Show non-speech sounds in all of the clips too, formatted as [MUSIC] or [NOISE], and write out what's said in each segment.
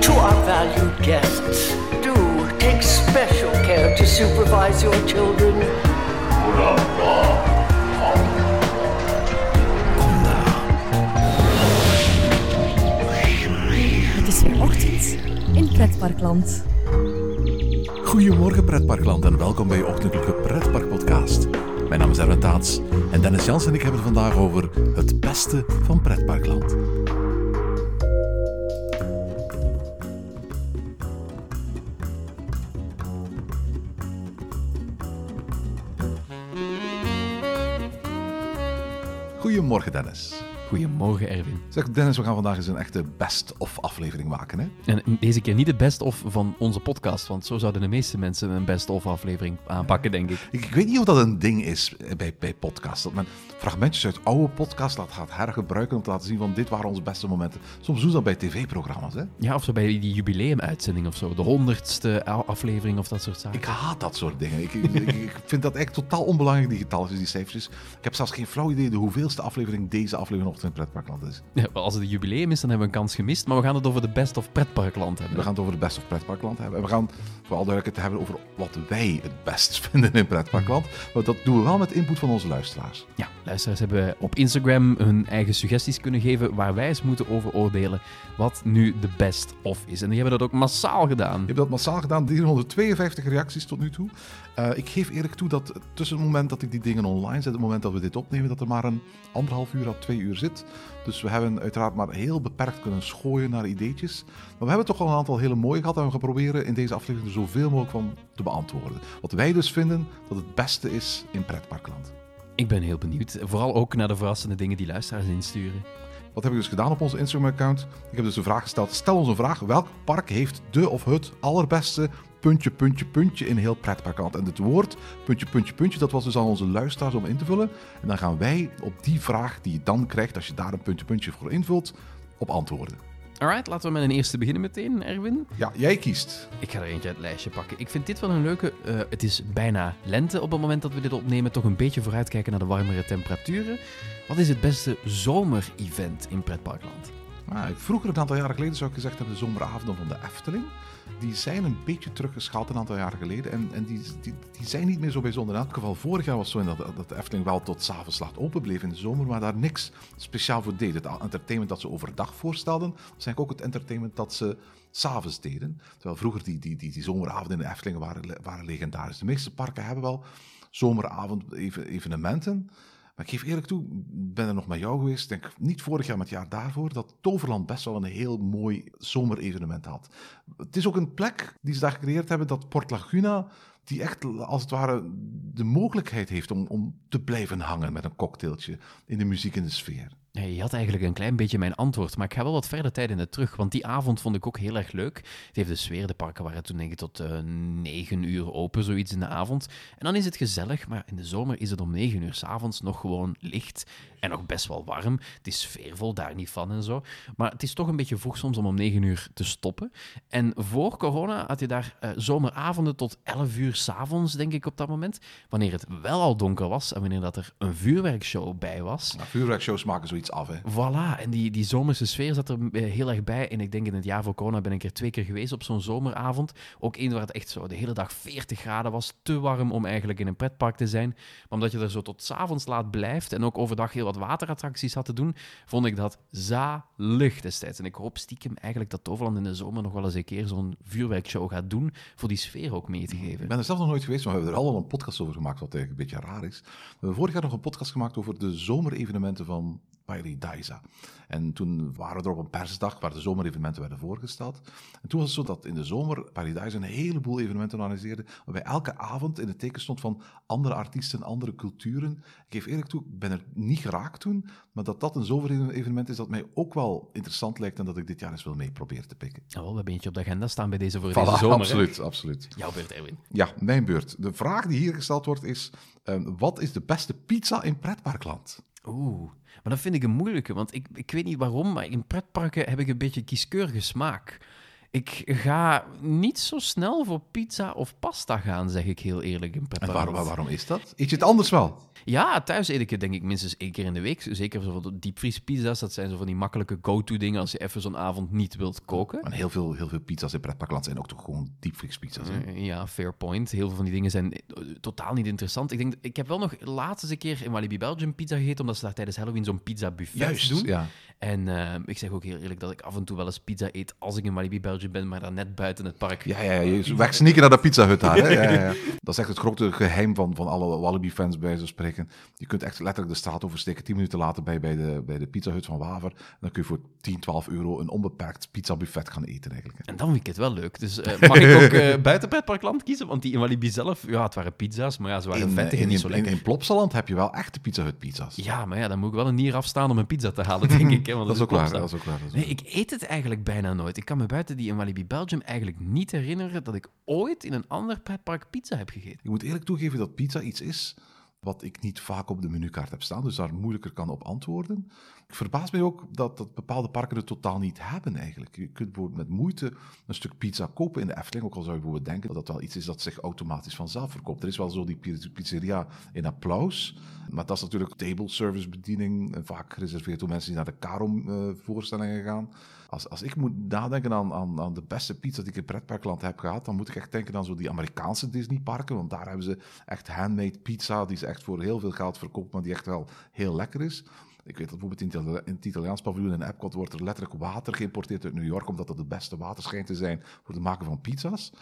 To our valued guests, do take special care to supervise your children. Het is weer ochtend in Pretparkland. Goedemorgen pretparkland en welkom bij je ochtendelijke pretparkpodcast. Mijn naam is Erwin Taats en Dennis Jans en ik hebben het vandaag over het beste van pretparkland. Goedemorgen Dennis. Goedemorgen, Erwin. Zeg Dennis, we gaan vandaag eens een echte best-of aflevering maken. Hè? En deze keer niet de best-of van onze podcast, want zo zouden de meeste mensen een best-of aflevering aanpakken, denk ik. Ik, ik weet niet of dat een ding is bij, bij podcasts. Dat men fragmentjes uit oude podcasts laat, gaat hergebruiken om te laten zien van dit waren onze beste momenten. Soms doen ze dat bij tv-programma's. Hè? Ja, of zo bij die jubileumuitzending of zo. De honderdste aflevering of dat soort zaken. Ik haat dat soort dingen. Ik, ik, vind dat echt totaal onbelangrijk, die getalletjes, die cijfertjes. Ik heb zelfs geen flauw idee de hoeveelste aflevering deze aflevering nog in het pretparkland is. Ja, als het een jubileum is, dan hebben we een kans gemist. Maar we gaan het over de best of pretparkland hebben. We gaan het over het best of pretparkland hebben. En we gaan vooral duidelijkheid hebben over wat wij het best [LAUGHS] vinden in pretparkland. Maar dat doen we wel met input van onze luisteraars. Ja, luisteraars hebben op Instagram hun eigen suggesties kunnen geven waar wij eens moeten over oordelen wat nu de best of is. En die hebben dat ook massaal gedaan. Je hebt dat massaal gedaan, 352 reacties tot nu toe. Eh, ik geef eerlijk toe dat tussen het moment dat ik die dingen online zet, het moment dat we dit opnemen, dat er maar een anderhalf uur à twee uur zit. Dus we hebben uiteraard maar heel beperkt kunnen schooien naar ideetjes. Maar we hebben toch al een aantal hele mooie gehad en we gaan proberen in deze aflevering er zoveel mogelijk van te beantwoorden. Wat wij dus vinden dat het beste is in pretparkland. Ik ben heel benieuwd. Vooral ook naar de verrassende dingen die luisteraars insturen. Wat heb ik dus gedaan op onze Instagram-account? Ik heb dus een vraag gesteld. Stel ons een vraag. Welk park heeft de of het allerbeste puntje, puntje, puntje in heel pretparkland? En het woord puntje, puntje, puntje, dat was dus aan onze luisteraars om in te vullen. En dan gaan wij op die vraag die je dan krijgt, als je daar een puntje, puntje voor invult, op antwoorden. Alright, laten we met een eerste beginnen meteen, Erwin. Ja, jij kiest. Ik ga er eentje uit het lijstje pakken. Ik vind dit wel een leuke. eh, het is bijna lente op het moment dat we dit opnemen. Toch een beetje vooruitkijken naar de warmere temperaturen. Wat is het beste zomerevent in pretparkland? Ah, vroeger, een aantal jaren geleden, zou ik gezegd hebben, de zomeravonden van de Efteling. Die zijn een beetje teruggeschaald een aantal jaren geleden. En, en die, die, die zijn niet meer zo bijzonder. In elk geval, vorig jaar was het zo dat, dat de Efteling wel tot s'avonds laat open bleef in de zomer, maar daar niks speciaal voor deed. Het entertainment dat ze overdag voorstelden, was eigenlijk ook het entertainment dat ze s'avonds deden. Terwijl vroeger die, die, die, die zomeravonden in de Efteling waren, waren legendarisch. De meeste parken hebben wel zomeravond even, evenementen. Maar ik geef eerlijk toe, ben er nog met jou geweest, denk niet vorig jaar, maar het jaar daarvoor, dat Toverland best wel een heel mooi zomerevenement had. Het is ook een plek die ze daar gecreëerd hebben, dat Port Laguna, die echt als het ware de mogelijkheid heeft om, om te blijven hangen met een cocktailtje in de muziek en de sfeer. Je had eigenlijk een klein beetje mijn antwoord, maar ik ga wel wat verder tijd in het terug, want die avond vond ik ook heel erg leuk. Het heeft de sfeer, de parken waren toen denk ik tot eh, negen uur open, zoiets in de avond. En dan is het gezellig, maar in de zomer is het om negen uur s'avonds nog gewoon licht en nog best wel warm. Het is sfeervol, daar niet van en zo. Maar het is toch een beetje vroeg soms om om negen uur te stoppen. En voor corona had je daar eh, zomeravonden tot elf uur s'avonds, denk ik op dat moment. Wanneer het wel al donker was en wanneer dat er een vuurwerkshow bij was. Nou, vuurwerkshows maken zoiets af, hè. Voilà, en die, die zomerse sfeer zat er eh, heel erg bij. En ik denk in het jaar voor corona ben ik er twee keer geweest op zo'n zomeravond. Ook één waar het echt zo de hele dag 40 graden was. Te warm om eigenlijk in een pretpark te zijn. Maar omdat je er zo tot 's avonds laat blijft en ook overdag heel wat waterattracties had te doen, vond ik dat zalig destijds. En ik hoop stiekem eigenlijk dat Toverland in de zomer nog wel eens een keer zo'n vuurwerkshow gaat doen, voor die sfeer ook mee te geven. Ik ben er zelf nog nooit geweest, maar we hebben er al een podcast over gemaakt, wat eigenlijk een beetje raar is. We hebben vorig jaar nog een podcast gemaakt over de zomerevenementen van Paradise. En toen waren we er op een persdag waar de zomerevenementen werden voorgesteld. En toen was het zo dat in de zomer Paradise een heleboel evenementen organiseerde, waarbij elke avond in het teken stond van andere artiesten, andere culturen. Ik geef eerlijk toe, ik ben er niet geraakt toen, maar dat dat een zomerevenement is dat mij ook wel interessant lijkt en dat ik dit jaar eens wil mee proberen te pikken. Nou, we hebben eentje op de agenda staan bij deze voor Voilà, deze zomer. hè? absoluut, absoluut. Jouw beurt, Erwin. Ja, mijn beurt. De vraag die hier gesteld wordt is: ehm, wat is de beste pizza in pretparkland? Oeh, maar dat vind ik een moeilijke, want ik, ik weet niet waarom, maar in pretparken heb ik een beetje kieskeurige smaak. Ik ga niet zo snel voor pizza of pasta gaan, zeg ik heel eerlijk in En pretparkland. waar, waar- waarom is dat? Eet je het anders wel? Ja, thuis eet ik het denk ik minstens één keer in de week. Zeker zo van de diepvriespizza's. Dat zijn zo van die makkelijke go-to dingen als je even zo'n avond niet wilt koken. Maar heel veel, heel veel pizza's in pretparkland zijn ook toch gewoon diepvriespizza's. Eh, Ja, fair point. Heel veel van die dingen zijn eh, totaal niet interessant. Ik, denk, ik heb wel nog laatst eens een keer in Walibi Belgium pizza gegeten, omdat ze daar tijdens Halloween zo'n pizza buffet Juist, doen. ja. En eh, ik zeg ook heel eerlijk dat ik af en toe wel eens pizza eet als ik in Walibi Belgium ben, maar dan net buiten het park. Ja, ja, ja, je wegsneaken naar de Pizza Hut daar. Hè? [LAUGHS] Ja, ja, ja. Dat is echt het grote geheim van, van alle Wallaby-fans bij zo spreken. Je kunt echt letterlijk de straat oversteken, 10 minuten later bij, bij, de, bij de Pizza Hut van Waver. En dan kun je voor 10, 12 euro een onbeperkt pizza-buffet gaan eten eigenlijk. hè. En dan vind ik het wel leuk. Dus eh, mag ik ook eh [LAUGHS] buiten pretparkland kiezen? Want die in Walibi zelf, ja, het waren pizza's, maar ja, ze waren In, vettig in, en niet zo in, lekker. in Plopsaland heb je wel echte Pizza Hut pizza's. Ja, maar ja, dan moet ik wel een nier afstaan om een pizza te halen, denk ik. Hè, want [LAUGHS] dat is ook waar. Dat is ook waar. Nee, waar. ik eet het eigenlijk bijna nooit. Ik kan me buiten die in Walibi Belgium eigenlijk niet herinneren dat ik ooit in een ander pretpark pizza heb gegeten. Ik moet eerlijk toegeven dat pizza iets is wat ik niet vaak op de menukaart heb staan, dus daar moeilijker kan op antwoorden. Ik verbaas mij ook dat, dat bepaalde parken het totaal niet hebben eigenlijk. Je kunt bijvoorbeeld met moeite een stuk pizza kopen in de Efteling, ook al zou je bijvoorbeeld denken dat dat wel iets is dat zich automatisch vanzelf verkoopt. Er is wel zo die pi- pizzeria in Applaus, maar dat is natuurlijk table service bediening, en vaak gereserveerd door mensen die naar de Karom-voorstellingen gaan. Als, als ik moet nadenken aan, aan, aan de beste pizza die ik in pretparkland heb gehad, dan moet ik echt denken aan zo die Amerikaanse Disneyparken, want daar hebben ze echt handmade pizza, die ze echt voor heel veel geld verkoopt, maar die echt wel heel lekker is. Ik weet dat bijvoorbeeld in het, Italiaans paviljoen in Epcot wordt er letterlijk water geïmporteerd uit New York, omdat dat het beste water schijnt te zijn voor het maken van pizza's.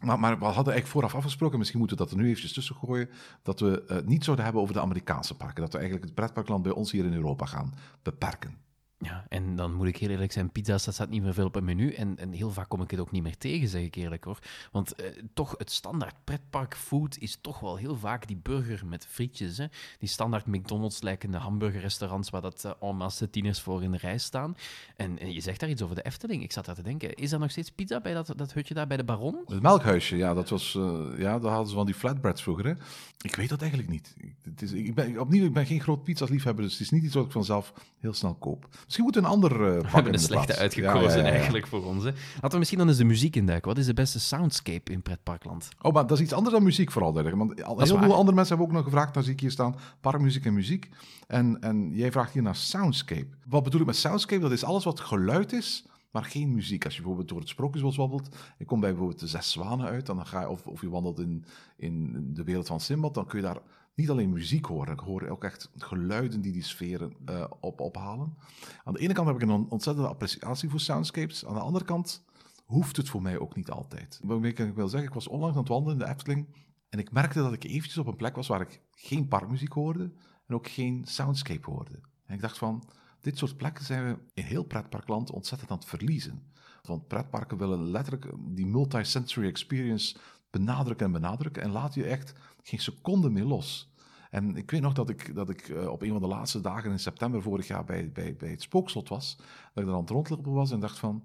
Maar, maar we hadden eigenlijk vooraf afgesproken, misschien moeten we dat er nu eventjes tussen gooien, dat we eh, het niet zouden hebben over de Amerikaanse parken. Dat we eigenlijk het pretparkland bij ons hier in Europa gaan beperken. Ja, en dan moet ik heel eerlijk zijn, pizza's, dat staat niet meer veel op het menu. En, en heel vaak kom ik het ook niet meer tegen, zeg ik eerlijk hoor. Want eh, toch, het standaard pretparkfood is toch wel heel vaak die burger met frietjes. Hè? Die standaard McDonald's-lijkende hamburgerrestaurants waar dat eh, en masse tieners voor in de rij staan. En, en je zegt daar iets over de Efteling. Ik zat daar te denken, is er nog steeds pizza bij dat, dat hutje daar bij de Baron? Het melkhuisje, ja, dat was, eh, ja, daar hadden ze van die flatbreads vroeger. Hè? Ik weet dat eigenlijk niet. Het is, ik ben, opnieuw, ik ben geen groot pizza's liefhebber, dus het is niet iets wat ik vanzelf heel snel koop. Misschien moeten we een ander eh We hebben een slechte plaats. uitgekozen Ja, ja, eigenlijk voor ons. Hè. Laten we misschien dan eens de muziek induiken. Wat is de beste soundscape in pretparkland? Oh, maar dat is iets anders dan muziek vooral. Want al, heel waar. veel andere mensen hebben ook nog gevraagd, daar zie ik hier staan, parkmuziek en muziek. En, en jij vraagt hier naar soundscape. Wat bedoel ik met soundscape? Dat is alles wat geluid is, maar geen muziek. Als je bijvoorbeeld door het Sprookjesbos wandelt, je komt bij bijvoorbeeld de Zes Zwanen uit, dan ga je, of, of je wandelt in, in de wereld van Simbad, dan kun je daar niet alleen muziek horen, dan hoor ook echt geluiden die die sferen eh, op, ophalen. Aan de ene kant heb ik een ontzettende appreciatie voor soundscapes, aan de andere kant hoeft het voor mij ook niet altijd. Wat ik wil zeggen, ik was onlangs aan het wandelen in de Efteling en ik merkte dat ik eventjes op een plek was waar ik geen parkmuziek hoorde en ook geen soundscape hoorde. En ik dacht van, dit soort plekken zijn we in heel pretparkland ontzettend aan het verliezen. Want pretparken willen letterlijk die multi-sensory experience benadrukken en benadrukken en laat je echt geen seconde meer los. En ik weet nog dat ik, dat ik eh, op een van de laatste dagen in september vorig jaar bij, bij, bij het Spookslot was, dat ik er aan het rondlopen was en dacht van,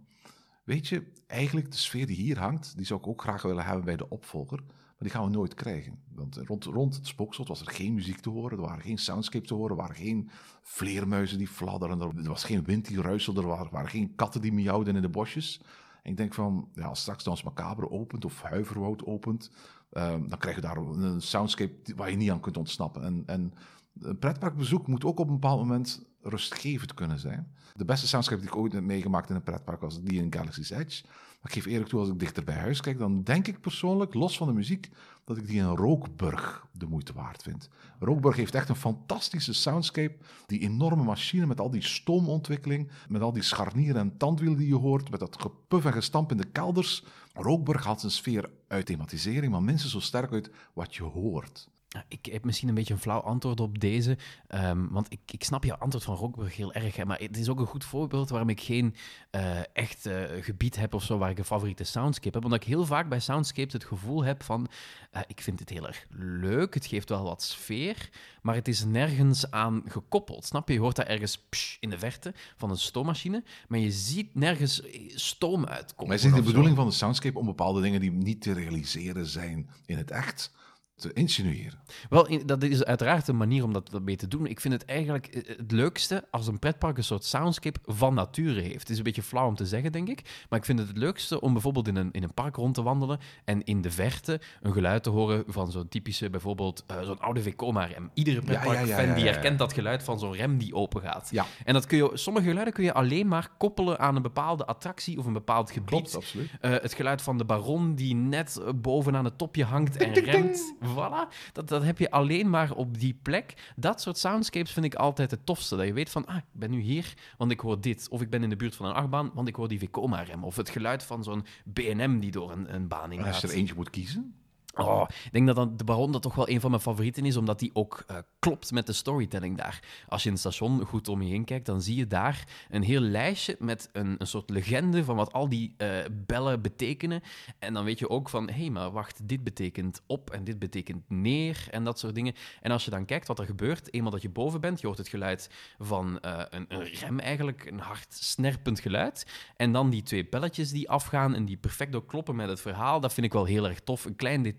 weet je, eigenlijk de sfeer die hier hangt, die zou ik ook graag willen hebben bij de opvolger, maar die gaan we nooit krijgen. Want rond, rond het Spookslot was er geen muziek te horen, er waren geen soundscape te horen, er waren geen vleermuizen die fladderen, er was geen wind die ruiselde, er waren, waren geen katten die miauwden in de bosjes. En ik denk van, ja, als straks Dans Macabre opent of Huiverwoud opent, ehm, dan krijg je daar een soundscape waar je niet aan kunt ontsnappen. En, en een pretparkbezoek moet ook op een bepaald moment rustgevend kunnen zijn. De beste soundscape die ik ooit heb meegemaakt in een pretpark was die in Galaxy's Edge. Maar ik geef eerlijk toe, als ik dichter bij huis kijk, dan denk ik persoonlijk, los van de muziek, dat ik die in Rookburg de moeite waard vind. Rookburg heeft echt een fantastische soundscape. Die enorme machine met al die stoomontwikkeling, met al die scharnieren en tandwielen die je hoort, met dat gepuf en gestamp in de kelders. Rookburg haalt zijn sfeer uit thematisering, maar minstens zo sterk uit wat je hoort. Ik heb misschien een beetje een flauw antwoord op deze, ehm, want ik, ik snap je antwoord van Rockburg heel erg, hè, maar het is ook een goed voorbeeld waarom ik geen eh, echt eh, gebied heb of zo waar ik een favoriete soundscape heb. Omdat ik heel vaak bij soundscapes het gevoel heb van, eh, ik vind het heel erg leuk, het geeft wel wat sfeer, maar het is nergens aan gekoppeld. Snap je? Je hoort daar ergens psh, in de verte van een stoommachine, maar je ziet nergens stoom uitkomen. Maar is het de bedoeling van de soundscape om bepaalde dingen die niet te realiseren zijn in het echt, te insinueren. Wel, in- dat is uiteraard een manier om dat, dat mee te doen. Ik vind het eigenlijk eh, het leukste als een pretpark een soort soundscape van nature heeft. Het is een beetje flauw om te zeggen, denk ik. Maar ik vind het het leukste om bijvoorbeeld in een, in een park rond te wandelen en in de verte een geluid te horen van zo'n typische, bijvoorbeeld eh, zo'n oude Vekoma-rem. Iedere pretparkfan ja, ja, die ja, herkent dat geluid van zo'n rem die open gaat. Ja. En dat kun je, sommige geluiden kun je alleen maar koppelen aan een bepaalde attractie of een bepaald gebied. Klopt, absoluut. Eh, het geluid van de baron die net bovenaan het topje hangt en remt. Voilà. Dat, dat heb je alleen maar op die plek. Dat soort soundscapes vind ik altijd het tofste. Dat je weet van, ah, ik ben nu hier, want ik hoor dit. Of ik ben in de buurt van een achtbaan, want ik hoor die Vekoma-rem. Of het geluid van zo'n BNM die door een, een baan En in als je er eentje moet kiezen, Oh, ik denk dat de Baron dat toch wel een van mijn favorieten is, omdat die ook eh, klopt met de storytelling daar. Als je in het station goed om je heen kijkt, dan zie je daar een heel lijstje met een, een soort legende van wat al die eh, bellen betekenen. En dan weet je ook van, hé, hey, maar wacht, dit betekent op en dit betekent neer en dat soort dingen. En als je dan kijkt wat er gebeurt, eenmaal dat je boven bent, je hoort het geluid van eh, een, een rem eigenlijk, een hard snerpend geluid. En dan die twee belletjes die afgaan en die perfect ook kloppen met het verhaal, dat vind ik wel heel erg tof. Een klein detail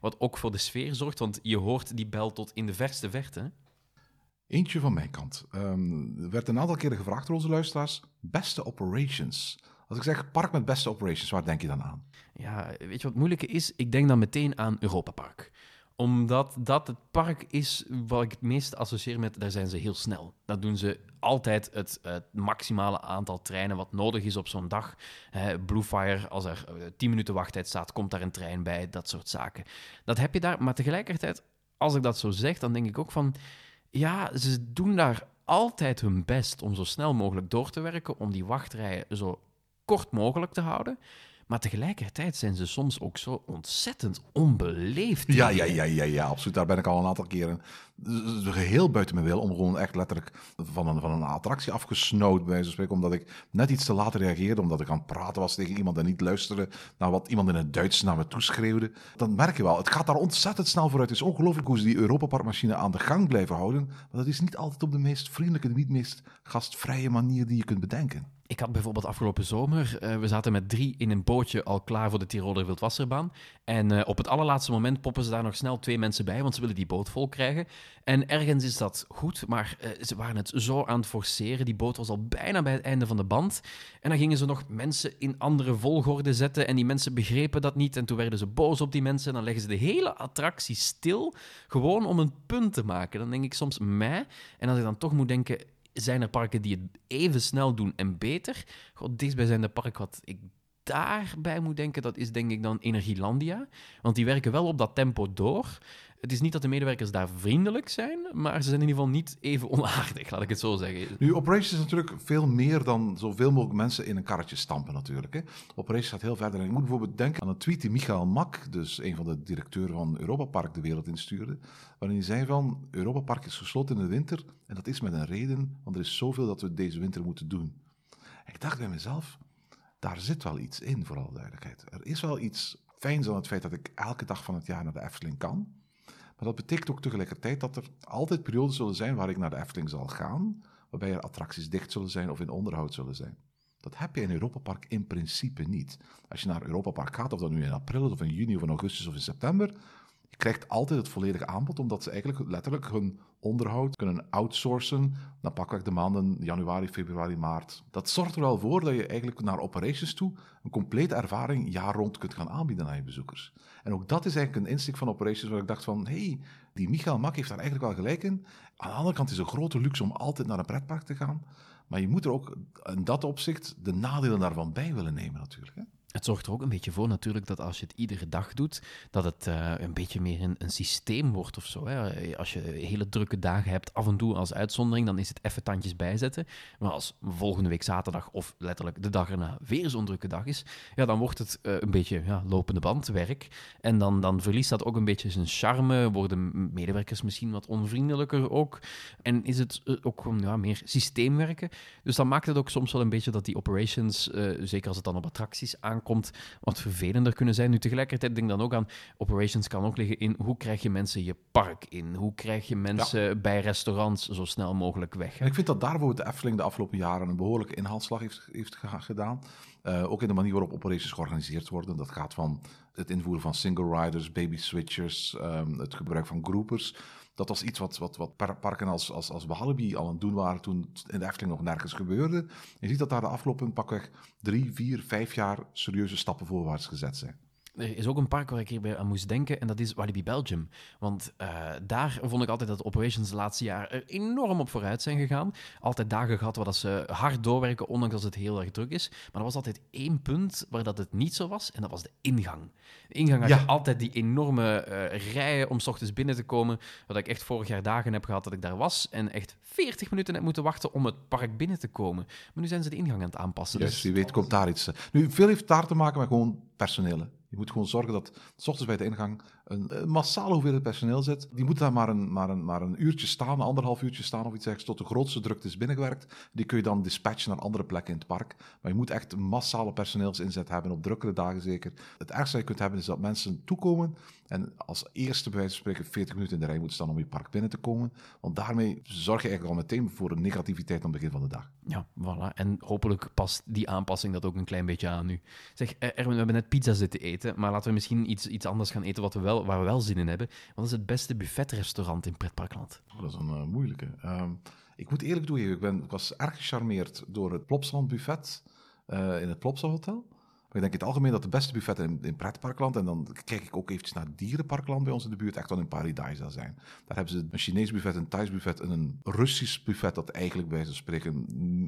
wat ook voor de sfeer zorgt, want je hoort die bel tot in de verste verte. Eentje van mijn kant. Ehm, er werd een aantal keren gevraagd door onze luisteraars: beste operations. Als ik zeg park met beste operations, waar denk je dan aan? Ja, weet je wat het moeilijke is? Ik denk dan meteen aan Europa Park omdat dat het park is wat ik het meest associeer met, daar zijn ze heel snel. Dat doen ze altijd het, maximale aantal treinen wat nodig is op zo'n dag. Bluefire, als er eh, 10 minuten wachttijd staat, komt daar een trein bij, dat soort zaken. Dat heb je daar, maar tegelijkertijd, als ik dat zo zeg, dan denk ik ook van, ja, ze doen daar altijd hun best om zo snel mogelijk door te werken, om die wachtrijen zo kort mogelijk te houden. Maar tegelijkertijd zijn ze soms ook zo ontzettend onbeleefd. Ja, ja, ja, ja, ja, absoluut. Daar ben ik al een aantal keren geheel buiten mijn wil om gewoon echt letterlijk van een, van een attractie afgesnauwd, bij van spreken, omdat ik net iets te laat reageerde, omdat ik aan het praten was tegen iemand en niet luisterde naar wat iemand in het Duits naar me toeschreeuwde. Dan merk je wel, het gaat daar ontzettend snel vooruit. Het is ongelooflijk hoe ze die Europaparkmachine aan de gang blijven houden, maar dat is niet altijd op de meest vriendelijke, de niet meest gastvrije manier die je kunt bedenken. Ik had bijvoorbeeld afgelopen zomer, eh, we zaten met drie in een bootje al klaar voor de Tiroler Wildwasserbaan. En eh, op het allerlaatste moment poppen ze daar nog snel twee mensen bij, want ze willen die boot vol krijgen. En ergens is dat goed, maar eh, ze waren het zo aan het forceren. Die boot was al bijna bij het einde van de band. En dan gingen ze nog mensen in andere volgorde zetten en die mensen begrepen dat niet. En toen werden ze boos op die mensen en dan leggen ze de hele attractie stil, gewoon om een punt te maken. Dan denk ik soms, mij. En als ik dan toch moet denken, zijn er parken die het even snel doen en beter. God, dichtstbijzijnde park wat ik daarbij moet denken, dat is denk ik dan Energielandia. Want die werken wel op dat tempo door. Het is niet dat de medewerkers daar vriendelijk zijn, maar ze zijn in ieder geval niet even onaardig, laat ik het zo zeggen. Nu, Operations is natuurlijk veel meer dan zoveel mogelijk mensen in een karretje stampen natuurlijk. Hè. Operations gaat heel verder. En ik moet bijvoorbeeld denken aan een tweet die Michael Mak, dus een van de directeuren van Europa Park, de wereld instuurde. Waarin hij zei van, Europa Park is gesloten in de winter. En dat is met een reden, want er is zoveel dat we deze winter moeten doen. En ik dacht bij mezelf, daar zit wel iets in, voor alle duidelijkheid. Er is wel iets fijns aan het feit dat ik elke dag van het jaar naar de Efteling kan. Maar dat betekent ook tegelijkertijd dat er altijd periodes zullen zijn waar ik naar de Efteling zal gaan, waarbij er attracties dicht zullen zijn of in onderhoud zullen zijn. Dat heb je in Europa Park in principe niet. Als je naar Europa Park gaat, of dat nu in april of in juni, of in augustus of in september, je krijgt altijd het volledige aanbod, omdat ze eigenlijk letterlijk hun onderhoud kunnen outsourcen naar pakweg de maanden januari, februari, maart. Dat zorgt er wel voor dat je eigenlijk naar operations toe een complete ervaring jaar rond kunt gaan aanbieden aan je bezoekers. En ook dat is eigenlijk een insteek van operations waar ik dacht van, hé, hey, die Michael Mak heeft daar eigenlijk wel gelijk in. Aan de andere kant is het een grote luxe om altijd naar een pretpark te gaan. Maar je moet er ook in dat opzicht de nadelen daarvan bij willen nemen natuurlijk. Hè? Het zorgt er ook een beetje voor natuurlijk dat als je het iedere dag doet, dat het uh, een beetje meer een, een, systeem wordt of zo. Hè. Als je hele drukke dagen hebt, af en toe als uitzondering, dan is het even tandjes bijzetten. Maar als volgende week zaterdag of letterlijk de dag erna weer zo'n drukke dag is, ja, dan wordt het uh, een beetje ja, lopende bandwerk. En dan, dan verliest dat ook een beetje zijn charme, worden medewerkers misschien wat onvriendelijker ook. En is het uh, ook ja, meer systeemwerken. Dus dan maakt het ook soms wel een beetje dat die operations, zeker als het dan op attracties aankomt, aankomt wat vervelender kunnen zijn. Nu tegelijkertijd denk ik dan ook aan operations kan ook liggen in hoe krijg je mensen je park in? Hoe krijg je mensen bij restaurants zo snel mogelijk weg? En ik vind dat daarvoor de Efteling de afgelopen jaren een behoorlijke inhaalslag heeft, heeft gedaan. Uh, ook in de manier waarop operations georganiseerd worden. Dat gaat van het invoeren van single riders, baby switchers, um, het gebruik van groepers. Dat was iets wat, wat, wat parken als, als, als Walibi al aan het doen waren toen in de Efteling nog nergens gebeurde. Je ziet dat daar de afgelopen pakweg drie, vier, vijf jaar serieuze stappen voorwaarts gezet zijn. Er is ook een park waar ik hierbij aan moest denken en dat is Walibi Belgium. Want uh, daar vond ik altijd dat de operations de laatste jaar er enorm op vooruit zijn gegaan. Altijd dagen gehad waar dat ze hard doorwerken, ondanks dat het heel erg druk is. Maar er was altijd één punt waar dat het niet zo was en dat was de ingang. De ingang had ja. je altijd die enorme uh, rijen om s ochtends binnen te komen. Wat ik echt vorig jaar dagen heb gehad dat ik daar was en echt 40 minuten heb moeten wachten om het park binnen te komen. Maar nu zijn ze de ingang aan het aanpassen. Yes, dus wie weet komt daar iets. Eh. Nu, veel heeft daar te maken met gewoon personeel. Je moet gewoon zorgen dat s ochtends bij de ingang een, massale hoeveelheid personeel zit. Die moet daar maar een, maar, een, maar een uurtje staan, anderhalf uurtje staan of iets ergens, tot de grootste drukte is binnengewerkt. Die kun je dan dispatchen naar andere plekken in het park. Maar je moet echt massale personeelsinzet hebben, op drukkere dagen zeker. Het ergste dat je kunt hebben is dat mensen toekomen en als eerste bij wijze van spreken 40 minuten in de rij moeten staan om je park binnen te komen. Want daarmee zorg je eigenlijk al meteen voor een negativiteit aan het begin van de dag. Ja, voilà. En hopelijk past die aanpassing dat ook een klein beetje aan nu. Zeg, eh, Erwin, we hebben net pizza zitten eten, maar laten we misschien iets, iets anders gaan eten wat we wel, waar we wel zin in hebben. Wat is het beste buffetrestaurant in Pretparkland? Oh, dat is een uh, moeilijke. Um, ik moet eerlijk toegeven, ik, ik was erg gecharmeerd door het Plopsaland buffet uh, in het Plopsa Hotel. Maar ik denk in het algemeen dat de beste buffetten in, in pretparkland, en dan kijk ik ook eventjes naar dierenparkland bij ons in de buurt, echt wel in Paradise zijn. Daar hebben ze een Chinees buffet, een Thais buffet en een Russisch buffet dat eigenlijk bij ze spreken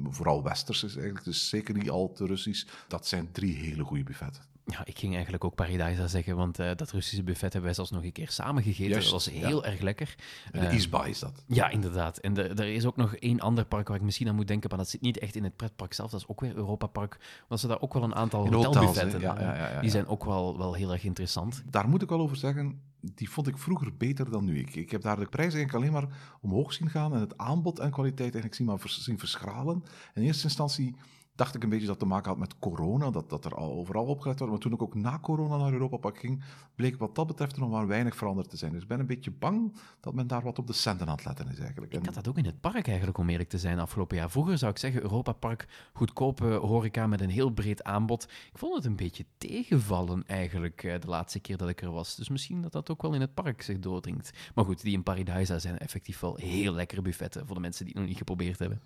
vooral westers is eigenlijk, dus zeker niet al te Russisch. Dat zijn drie hele goede buffetten. Ja, ik ging eigenlijk ook Paradise zeggen, want uh, dat Russische buffet hebben wij zelfs nog een keer samen gegeten. Juist, dat was heel erg lekker. De uh, Eastby is dat. Ja, inderdaad. En de, er is ook nog één ander park waar ik misschien aan moet denken, maar dat zit niet echt in het pretpark zelf. Dat is ook weer Europa Park. Want ze daar ook wel een aantal hotelbuffetten ja, ja, Die zijn ook wel, wel heel erg interessant. Daar moet ik wel over zeggen, die vond ik vroeger beter dan nu. Ik, ik heb daar de prijs eigenlijk alleen maar omhoog zien gaan en het aanbod en kwaliteit eigenlijk zien, maar zien verschralen. In eerste instantie dacht ik een beetje dat te maken had met corona, dat, dat er al overal opgelet wordt. Maar toen ik ook na corona naar Europa Park ging, bleek wat dat betreft er nog maar weinig veranderd te zijn. Dus ik ben een beetje bang dat men daar wat op de centen aan het letten is eigenlijk. Ik had dat ook in het park eigenlijk, om eerlijk te zijn, afgelopen jaar. Vroeger zou ik zeggen, Europa Park, goedkope horeca met een heel breed aanbod. Ik vond het een beetje tegenvallen eigenlijk eh, de laatste keer dat ik er was. Dus misschien dat dat ook wel in het park zich doordringt. Maar goed, die in Paradise zijn effectief wel heel lekkere buffetten voor de mensen die het nog niet geprobeerd hebben.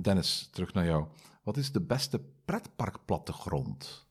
Dennis, terug naar jou. Wat is de beste pretparkplattegrond?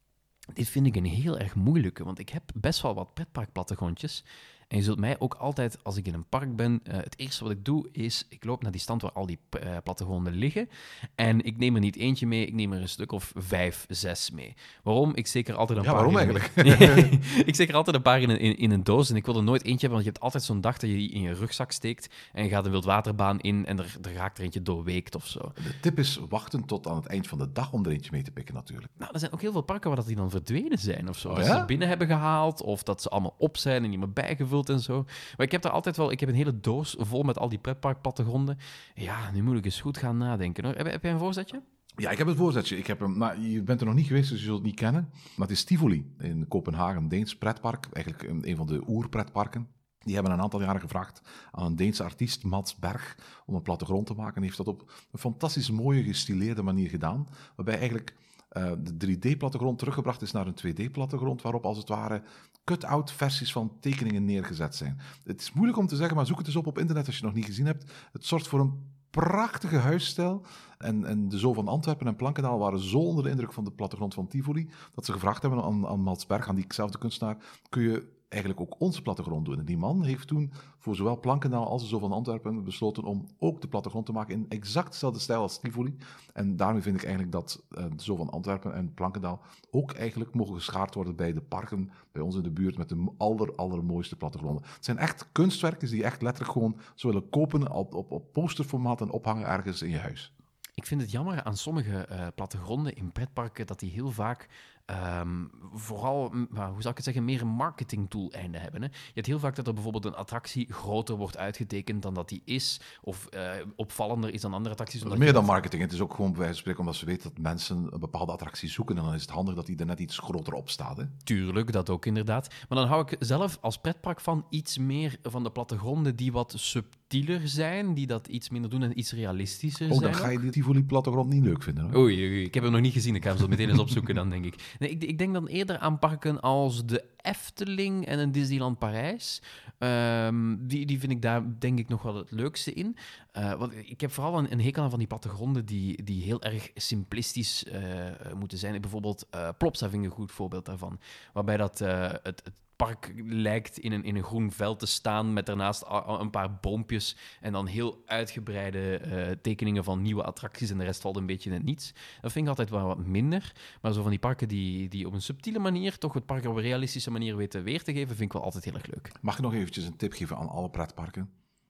Dit vind ik een heel erg moeilijke, want ik heb best wel wat pretparkplattegrondjes. En je zult mij ook altijd, als ik in een park ben, uh, het eerste wat ik doe is, ik loop naar die stand waar al die uh, plattegronden liggen. En ik neem er niet eentje mee, ik neem er een stuk of vijf, zes mee. Waarom? Ik steek er altijd een ja, paar waarom eigenlijk? [LAUGHS] [LAUGHS] ik steek er altijd een paar in een, in, in, een doos en ik wil er nooit eentje hebben, want je hebt altijd zo'n dag dat je die in je rugzak steekt en je gaat een wildwaterbaan in en er, er raakt er eentje doorweekt of zo. De tip is wachten tot aan het eind van de dag om er eentje mee te pikken natuurlijk. Nou, er zijn ook heel veel parken waar dat die dan verdwenen zijn of zo. Oh, dat ze binnen hebben gehaald of dat ze allemaal op zijn en niet meer bijgevuld en zo. Maar ik heb er altijd wel, ik heb een hele doos vol met al die pretparkplattegronden. Ja, nu moet ik eens goed gaan nadenken. Hoor. Heb, heb jij een voorzetje? Ja, ik heb een voorzetje. Ik heb maar je bent er nog niet geweest, dus je zult het niet kennen. Maar het is Tivoli in Kopenhagen, een Deens pretpark. Eigenlijk een, een van de oerpretparken. Die hebben een aantal jaren gevraagd aan een Deense artiest, Mats Berg, om een plattegrond te maken. En heeft dat op een fantastisch mooie, gestileerde manier gedaan. Waarbij eigenlijk uh, de 3D-plattegrond teruggebracht is naar een 2D-plattegrond, waarop als het ware cut-out versies van tekeningen neergezet zijn. Het is moeilijk om te zeggen, maar zoek het eens op op internet als je het nog niet gezien hebt. Het zorgt voor een prachtige huisstijl. En, en de Zo van Antwerpen en Plankendaal waren zo onder de indruk van de plattegrond van Tivoli, dat ze gevraagd hebben aan, aan Mats Berg, aan diezelfde kunstenaar, kun je eigenlijk ook onze plattegrond doen. En die man heeft toen voor zowel Plankendaal als de Zo van Antwerpen besloten om ook de plattegrond te maken in exact dezelfde stijl als Tivoli. En daarmee vind ik eigenlijk dat uh, de Zo van Antwerpen en Plankendaal ook eigenlijk mogen geschaard worden bij de parken bij ons in de buurt met de aller, allermooiste plattegronden. Het zijn echt kunstwerken die echt letterlijk gewoon zo willen kopen op, op, op posterformaat en ophangen ergens in je huis. Ik vind het jammer aan sommige uh, plattegronden in pretparken dat die heel vaak ehm, vooral, maar hoe zou ik het zeggen, meer een marketingtool-einde hebben. Hè? Je hebt heel vaak dat er bijvoorbeeld een attractie groter wordt uitgetekend dan dat die is, of eh, opvallender is dan andere attracties. Het is omdat meer dan marketing. Het is ook gewoon bij wijze van spreken omdat ze weten dat mensen een bepaalde attractie zoeken. En dan is het handig dat die er net iets groter op staat. Hè? Tuurlijk, dat ook inderdaad. Maar dan hou ik zelf als pretpark van iets meer van de plattegronden die wat subtieler zijn, die dat iets minder doen en iets realistischer Oh, zijn. dan ga je die Tivoli plattegrond niet leuk vinden. Hoor. Oei, ik heb hem nog niet gezien. Ik ga hem zo meteen eens opzoeken dan, denk ik. Nee, ik, ik denk dan eerder aan parken als de Efteling en een Disneyland Parijs. Ehm, die, die vind ik daar, denk ik, nog wel het leukste in. Eh, want ik heb vooral een, hekel aan van die plattegronden die, die heel erg simplistisch eh, moeten zijn. Bijvoorbeeld uh, Plopsa vind ik een goed voorbeeld daarvan. Waarbij dat, eh, het, het park lijkt in een, in een groen veld te staan met daarnaast een paar boompjes en dan heel uitgebreide eh, tekeningen van nieuwe attracties en de rest valt een beetje in het niets. Dat vind ik altijd wel wat minder, maar zo van die parken die, die op een subtiele manier toch het park op een realistische manier weten weer te geven, vind ik wel altijd heel erg leuk. Mag ik nog eventjes een tip geven aan alle pretparken?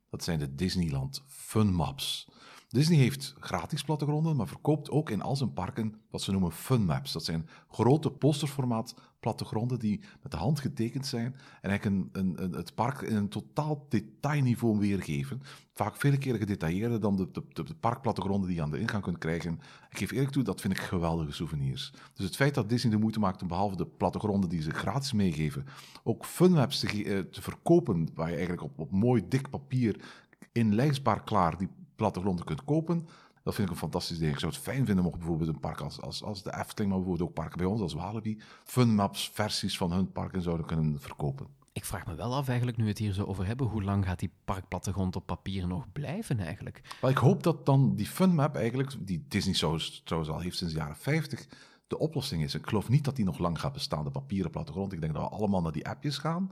Dat zijn de Disneyland Fun Maps. Disney heeft gratis plattegronden, maar verkoopt ook in al zijn parken wat ze noemen fun maps. Dat zijn grote posterformaat plattegronden die met de hand getekend zijn en eigenlijk een, een, een, het park in een totaal detailniveau weergeven. Vaak vele keren gedetailleerder dan de, de, de, de parkplattegronden die je aan de ingang kunt krijgen. Ik geef eerlijk toe, dat vind ik geweldige souvenirs. Dus het feit dat Disney de moeite maakt om behalve de plattegronden die ze gratis meegeven, ook funmaps te, eh, te verkopen, waar je eigenlijk op, mooi dik papier inlijstbaar klaar die plattegronden kunt kopen. Dat vind ik een fantastisch ding. Ik zou het fijn vinden mocht bijvoorbeeld een park als, als, als de Efteling, maar bijvoorbeeld ook parken bij ons als Walibi, funmaps versies van hun parken zouden kunnen verkopen. Ik vraag me wel af eigenlijk, nu we het hier zo over hebben, hoe lang gaat die parkplattegrond op papier nog blijven eigenlijk? Maar ik hoop dat dan die funmap eigenlijk, die Disney trouwens al heeft sinds de jaren 50, de oplossing is. Ik geloof niet dat die nog lang gaat bestaan, de papieren plattegrond. Ik denk dat we allemaal naar die appjes gaan.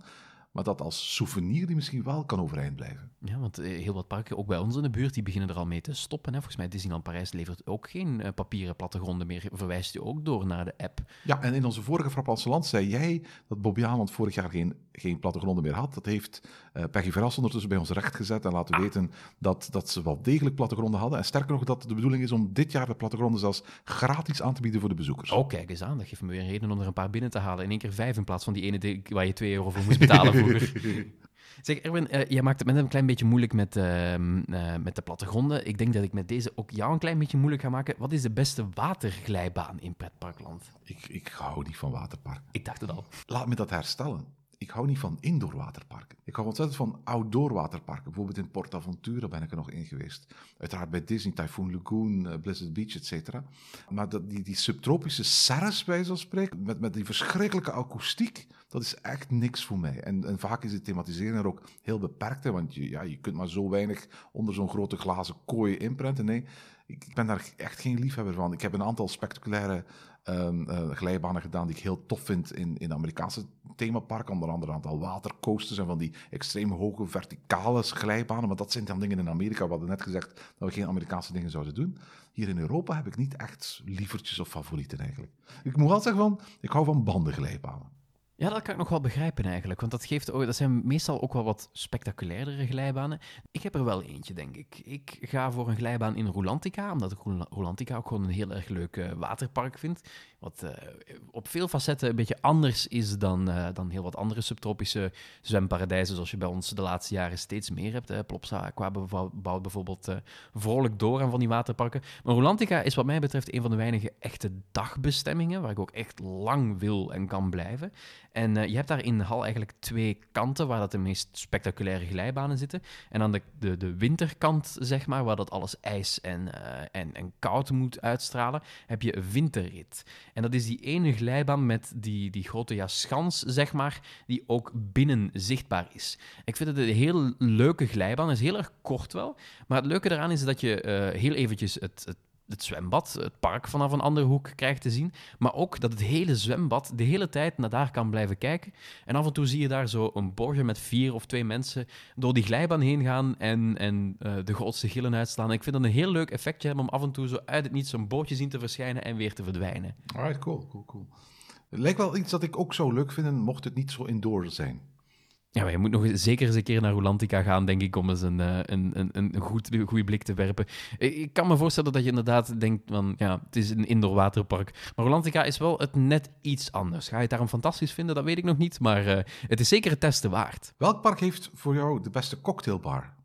Maar dat als souvenir die misschien wel kan overeind blijven. Ja, want eh, heel wat parken, ook bij ons in de buurt, die beginnen er al mee te stoppen. Hè. Volgens mij Disneyland Parijs levert ook geen eh, papieren plattegronden meer, verwijst je ook door naar de app. Ja, en in onze vorige Frappanse Land zei jij dat Aland vorig jaar geen, geen plattegronden meer had. Dat heeft eh, Peggy Verras ondertussen bij ons recht gezet en laten weten dat, dat ze wel degelijk plattegronden hadden. En sterker nog, dat de bedoeling is om dit jaar de plattegronden zelfs gratis aan te bieden voor de bezoekers. Oh, kijk eens aan. Dat geeft me weer een reden om er een paar binnen te halen. In één keer vijf in plaats van die ene waar je twee euro voor moest betalen [LAUGHS] vroeger. [LAUGHS] Zeg, Erwin, eh, jij maakt het met een klein beetje moeilijk met, ehm, eh, met de plattegronden. Ik denk dat ik met deze ook jou een klein beetje moeilijk ga maken. Wat is de beste waterglijbaan in pretparkland? Ik, ik hou niet van waterparken. Ik dacht het al. Laat me dat herstellen. Ik hou niet van indoor waterparken. Ik hou ontzettend van outdoor waterparken. Bijvoorbeeld in PortAventura ben ik er nog in geweest. Uiteraard bij Disney, Typhoon Lagoon, eh, Blizzard Beach, et cetera. Maar dat, die, die subtropische serres, bij spreken, met, met die verschrikkelijke akoestiek, dat is echt niks voor mij. En, en vaak is het thematiseren er ook heel beperkt, hè, want je, ja, je kunt maar zo weinig onder zo'n grote glazen kooi inprenten. Nee, ik, ben daar echt geen liefhebber van. Ik heb een aantal spectaculaire ehm, eh, glijbanen gedaan die ik heel tof vind in, in Amerikaanse themaparken. Onder andere een aantal watercoasters en van die extreem hoge verticale glijbanen. Maar dat zijn dan dingen in Amerika. We hadden net gezegd dat we geen Amerikaanse dingen zouden doen. Hier in Europa heb ik niet echt lievertjes of favorieten eigenlijk. Ik moet wel zeggen van, ik hou van bandenglijbanen. Ja, dat kan ik nog wel begrijpen eigenlijk. Want dat, geeft, dat zijn meestal ook wel wat spectaculairdere glijbanen. Ik heb er wel eentje, denk ik. Ik ga voor een glijbaan in Rolantica, omdat ik Rola- Rolantica ook gewoon een heel erg leuk eh, waterpark vind. Wat eh, op veel facetten een beetje anders is dan, eh, dan heel wat andere subtropische zwemparadijzen, zoals je bij ons de laatste jaren steeds meer hebt. Hè. Plopsa Aqua bouwt bijvoorbeeld vrolijk door aan van die waterparken. Maar Rolantica is wat mij betreft een van de weinige echte dagbestemmingen, waar ik ook echt lang wil en kan blijven. En eh, je hebt daar in de hal eigenlijk twee kanten waar dat de meest spectaculaire glijbanen zitten. En aan de, de, de winterkant, zeg maar, waar dat alles ijs en, eh, en, en koud moet uitstralen, heb je een winterrit. En dat is die ene glijbaan met die, die grote ja, schans, zeg maar, die ook binnen zichtbaar is. Ik vind het een heel leuke glijbaan. Het is heel erg kort wel. Maar het leuke daaraan is dat je eh, heel eventjes het, het het zwembad, het park vanaf een andere hoek krijgt te zien. Maar ook dat het hele zwembad de hele tijd naar daar kan blijven kijken. En af en toe zie je daar zo een borgje met vier of twee mensen door die glijbaan heen gaan en, en eh, de grootste gillen uitslaan. Ik vind dat een heel leuk effectje hebben om af en toe zo uit het niets zo'n bootje zien te verschijnen en weer te verdwijnen. Alright, cool, cool, cool. Het lijkt wel iets dat ik ook zou leuk vinden, mocht het niet zo indoor zijn. Ja, je moet nog zeker eens een keer naar Rolantica gaan, denk ik, om eens een, eh, een, een, een goed, goede blik te werpen. Ik, ik kan me voorstellen dat je inderdaad denkt van, ja, het is een indoor waterpark. Maar Rolantica is wel het net iets anders. Ga je het daarom fantastisch vinden? Dat weet ik nog niet, maar eh, het is zeker het testen waard. Welk park heeft voor jou de beste cocktailbar?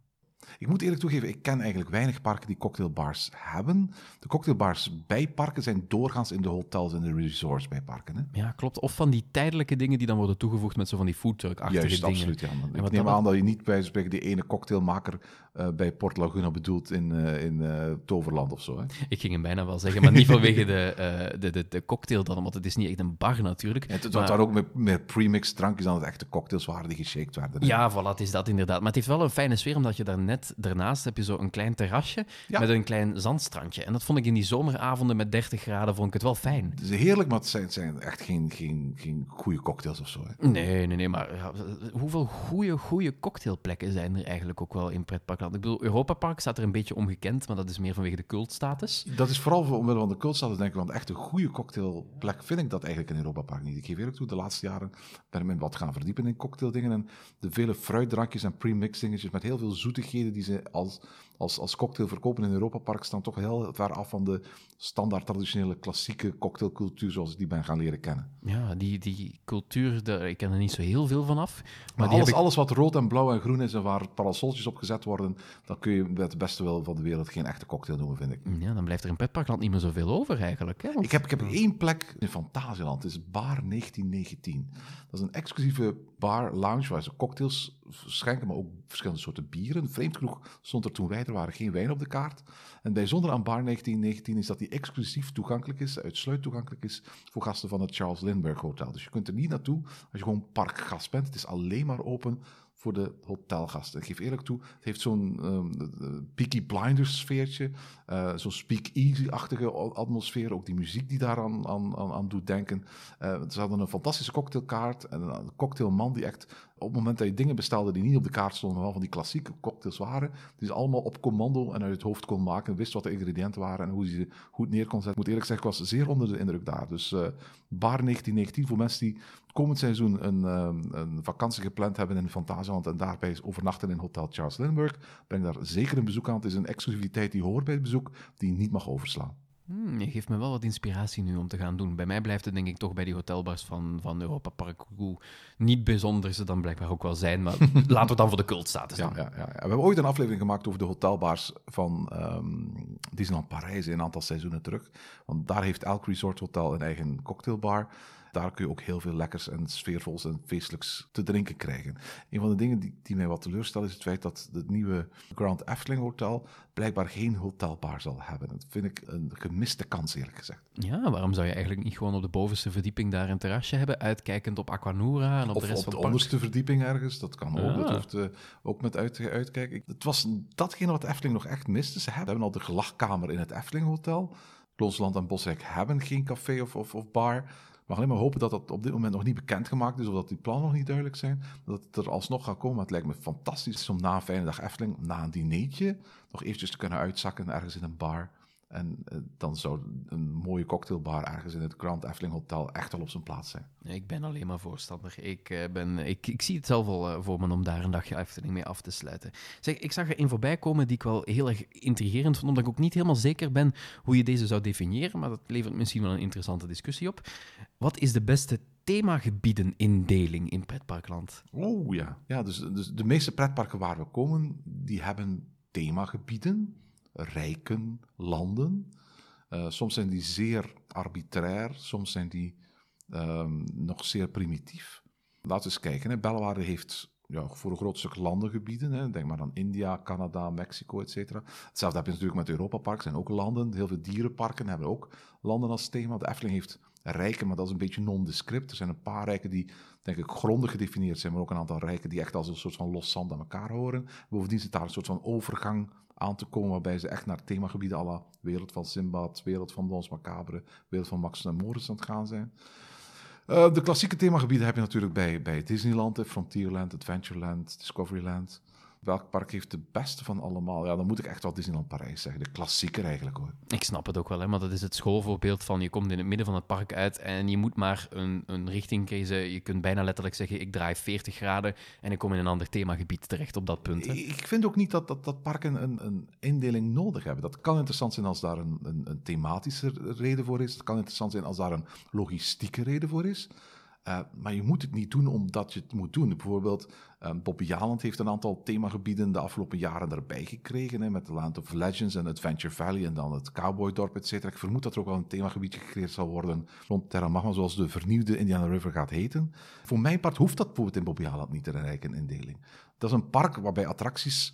Ik moet eerlijk toegeven, ik ken eigenlijk weinig parken die cocktailbars hebben. De cocktailbars bij parken zijn doorgaans in de hotels en de resorts bij parken. Hè? Ja, klopt. Of van die tijdelijke dingen die dan worden toegevoegd met zo van die foodtruck-achtige Juist, dingen. absoluut. Ja. En Ik neem aan dat je niet bij spreken die ene cocktailmaker eh, bij Port Laguna bedoelt in, eh, in eh, Toverland of zo. Hè? Ik ging hem bijna wel zeggen, maar niet [LAUGHS] vanwege de, de, de, de cocktail dan, want het is niet echt een bar natuurlijk. Ja, het Maar- waren ook meer, meer premixed drankjes dan het echte cocktails waren die geshaked werden. hè. Ja, voilà, het is dat inderdaad. Maar het heeft wel een fijne sfeer, omdat je daar net daarnaast heb je zo een klein terrasje Ja. met een klein zandstrandje. En dat vond ik in die zomeravonden met 30 graden vond ik het wel fijn. Het is heerlijk, maar het zijn, zijn echt geen, geen, geen goede cocktails of zo. Hè. Nee, nee, nee, maar hoeveel goede, goede cocktailplekken zijn er eigenlijk ook wel in pretparkland? Ik bedoel, Europa Park staat er een beetje onbekend, maar dat is meer vanwege de cultstatus. Dat is vooral voor- omwille van de cultstatus, denk ik, want echt een goede cocktailplek vind ik dat eigenlijk in Europa Park niet. Ik geef eerlijk toe, de laatste jaren ben ik me wat gaan verdiepen in cocktaildingen en de vele fruitdrankjes en pre-mix dingetjes met heel veel zoetigheden die ze als, als, als cocktail verkopen in Europa Park staan toch heel ver af van de standaard traditionele klassieke cocktailcultuur zoals ik die ben gaan leren kennen. Ja, die, die cultuur, daar, ik ken er niet zo heel veel van af. Maar, alles, ik- alles wat rood en blauw en groen is en waar parasoltjes op gezet worden, dan kun je met het beste wel van de wereld geen echte cocktail noemen, vind ik. Ja, dan blijft er in pretparkland niet meer zoveel over eigenlijk. Hè? Want- Ik heb, ik heb één plek in Fantasieland. Het is Bar 1919. Dat is een exclusieve bar, lounge, waar ze cocktails schenken, maar ook verschillende soorten bieren. Vreemd genoeg stond er toen wij er waren geen wijn op de kaart. En bijzonder aan Bar 1919 is dat die exclusief toegankelijk is, uitsluitend toegankelijk is voor gasten van het Charles Lindbergh Hotel. Dus je kunt er niet naartoe als je gewoon parkgast bent. Het is alleen maar open voor de hotelgasten. Ik geef eerlijk toe, het heeft zo'n de Peaky Blinders sfeertje, eh, zo'n speak-easy-achtige atmosfeer, ook die muziek die daar aan, aan, doet denken. Eh, ze hadden een fantastische cocktailkaart en een cocktailman die echt op het moment dat je dingen bestelde die niet op de kaart stonden, wel van die klassieke cocktails waren, die ze allemaal op commando en uit het hoofd kon maken, wist wat de ingrediënten waren en hoe ze goed neer kon zetten. Ik moet eerlijk zeggen, ik was zeer onder de indruk daar. Dus eh, Bar 1919 voor mensen die komend seizoen een, ehm, een vakantie gepland hebben in Fantasieland en daarbij overnachten in Hotel Charles Lindbergh, breng daar zeker een bezoek aan. Het is een exclusiviteit die hoort bij het bezoek, die je niet mag overslaan. Hmm, je geeft me wel wat inspiratie nu om te gaan doen. Bij mij blijft het denk ik toch bij die hotelbars van, van Europa Park. Hoe niet bijzonder ze dan blijkbaar ook wel zijn, maar [LAUGHS] laten we het dan voor de cultstatus ja, ja, ja. We hebben ooit een aflevering gemaakt over de hotelbars van ehm Disneyland Parijs een aantal seizoenen terug. Want daar heeft elk resort hotel een eigen cocktailbar. Daar kun je ook heel veel lekkers en sfeervols en feestelijks te drinken krijgen. Een van de dingen die, die mij wat teleurstelt is het feit dat het nieuwe Grand Efteling Hotel blijkbaar geen hotelbar zal hebben. Dat vind ik een gemiste kans eerlijk gezegd. Ja, waarom zou je eigenlijk niet gewoon op de bovenste verdieping daar een terrasje hebben, uitkijkend op Aquanura en op Of de rest op van de park? onderste verdieping ergens, dat kan ook. Ah. Dat hoeft eh, ook met uit, uitkijken. Het was datgene wat Efteling nog echt miste. Ze hebben al de gelachkamer in het Efteling Hotel. Loonsland en Bosrijk hebben geen café of, of, of bar. Maar alleen maar hopen dat dat op dit moment nog niet bekendgemaakt is, of dat die plannen nog niet duidelijk zijn. Dat het er alsnog gaat komen. Het lijkt me fantastisch om na een fijne dag Efteling, na een dineetje, nog eventjes te kunnen uitzakken ergens in een bar. En eh, dan zou een mooie cocktailbar ergens in het Grand Efteling Hotel echt wel op zijn plaats zijn. Ik ben alleen maar voorstander. Ik, eh, ben, ik, ik zie het zelf al eh, voor me om daar een dagje Efteling mee af te sluiten. Zeg, ik zag er een voorbij komen die ik wel heel erg intrigerend vond, omdat ik ook niet helemaal zeker ben hoe je deze zou definiëren, maar dat levert misschien wel een interessante discussie op. Wat is de beste themagebiedenindeling in pretparkland? Oh ja. Ja, dus, dus de meeste pretparken waar we komen, die hebben themagebieden, rijken, landen. Eh, soms zijn die zeer arbitrair, soms zijn die ehm, nog zeer primitief. Laten we eens kijken. Hè. Heeft ja, voor een groot stuk landengebieden. Hè. Denk maar aan India, Canada, Mexico, et cetera. Hetzelfde heb je natuurlijk met Europa Park. zijn ook landen. Heel veel dierenparken hebben ook landen als thema. De Efteling heeft rijken, maar dat is een beetje nondescript. Er zijn een paar rijken die, denk ik, grondig gedefinieerd zijn, maar ook een aantal rijken die echt als een soort van los zand aan elkaar horen. Bovendien zit daar een soort van overgang aan te komen, waarbij ze echt naar themagebieden à Wereld van Simbad, Wereld van Dons Macabre, Wereld van Max en Moritz aan het gaan zijn. Eh, de klassieke themagebieden heb je natuurlijk bij, bij Disneyland, Frontierland, Adventureland, Discoveryland. Welk park heeft de beste van allemaal? Ja, dan moet ik echt wel Disneyland Parijs zeggen. De klassieker eigenlijk hoor. Ik snap het ook wel, hè, maar dat is het schoolvoorbeeld van je komt in het midden van het park uit en je moet maar een, een richting kiezen. Je kunt bijna letterlijk zeggen, ik draai 40 graden en ik kom in een ander themagebied terecht op dat punt. Hè. Ik vind ook niet dat, dat, dat parken een, een indeling nodig hebben. Dat kan interessant zijn als daar een, een, een thematische reden voor is. Het kan interessant zijn als daar een logistieke reden voor is. Uh, maar je moet het niet doen omdat je het moet doen. Bijvoorbeeld, um, Bobby heeft een aantal themagebieden de afgelopen jaren erbij gekregen. Hè, met The Land of Legends en Adventure Valley en dan het Cowboydorp, et cetera. Ik vermoed dat er ook wel een themagebiedje gecreëerd zal worden rond Terra Magma, zoals de vernieuwde Indiana River gaat heten. Voor mijn part hoeft dat bijvoorbeeld in Bobby Jaland niet te bereiken, indeling. Dat is een park waarbij attracties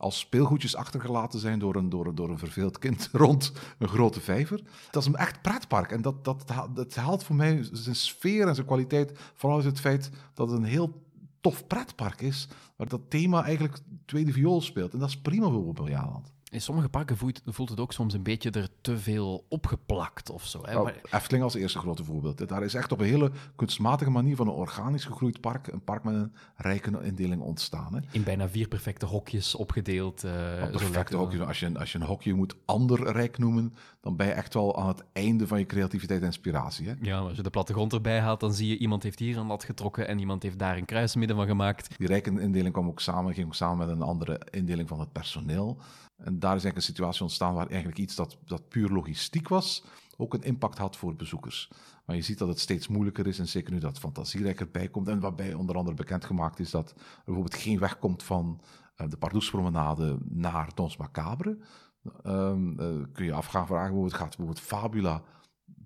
als speelgoedjes achtergelaten zijn door een, door, door een verveeld kind [LAUGHS] rond een grote vijver. Dat is een echt pretpark. En dat, dat, dat haalt voor mij zijn sfeer en zijn kwaliteit. Vooral is het feit dat het een heel tof pretpark is. Waar dat thema eigenlijk tweede viool speelt. En dat is prima voor Bobbejaanland. In sommige parken voelt, voelt, het ook soms een beetje er te veel opgeplakt of zo. Hè? Oh, Efteling als eerste grote voorbeeld. Daar is echt op een hele kunstmatige manier van een organisch gegroeid park, een park met een rijke indeling ontstaan. Hè? In bijna vier perfecte hokjes opgedeeld. Uh, perfecte hokjes. Als je, als je een hokje moet ander rijk noemen, dan ben je echt wel aan het einde van je creativiteit en inspiratie. Hè? Ja, als je de plattegrond erbij haalt, dan zie je iemand heeft hier een lat getrokken en iemand heeft daar een kruismidden van gemaakt. Die rijke indeling kwam ook samen, ging ook samen met een andere indeling van het personeel. En daar is eigenlijk een situatie ontstaan waar eigenlijk iets dat, dat puur logistiek was, ook een impact had voor bezoekers. Maar je ziet dat het steeds moeilijker is, en zeker nu dat fantasierijk erbij komt. En waarbij onder andere bekendgemaakt is dat er bijvoorbeeld geen weg komt van uh, de Pardoespromenade naar Dons Macabre. Um, uh, kun je afgaan vragen, bijvoorbeeld, gaat bijvoorbeeld Fabula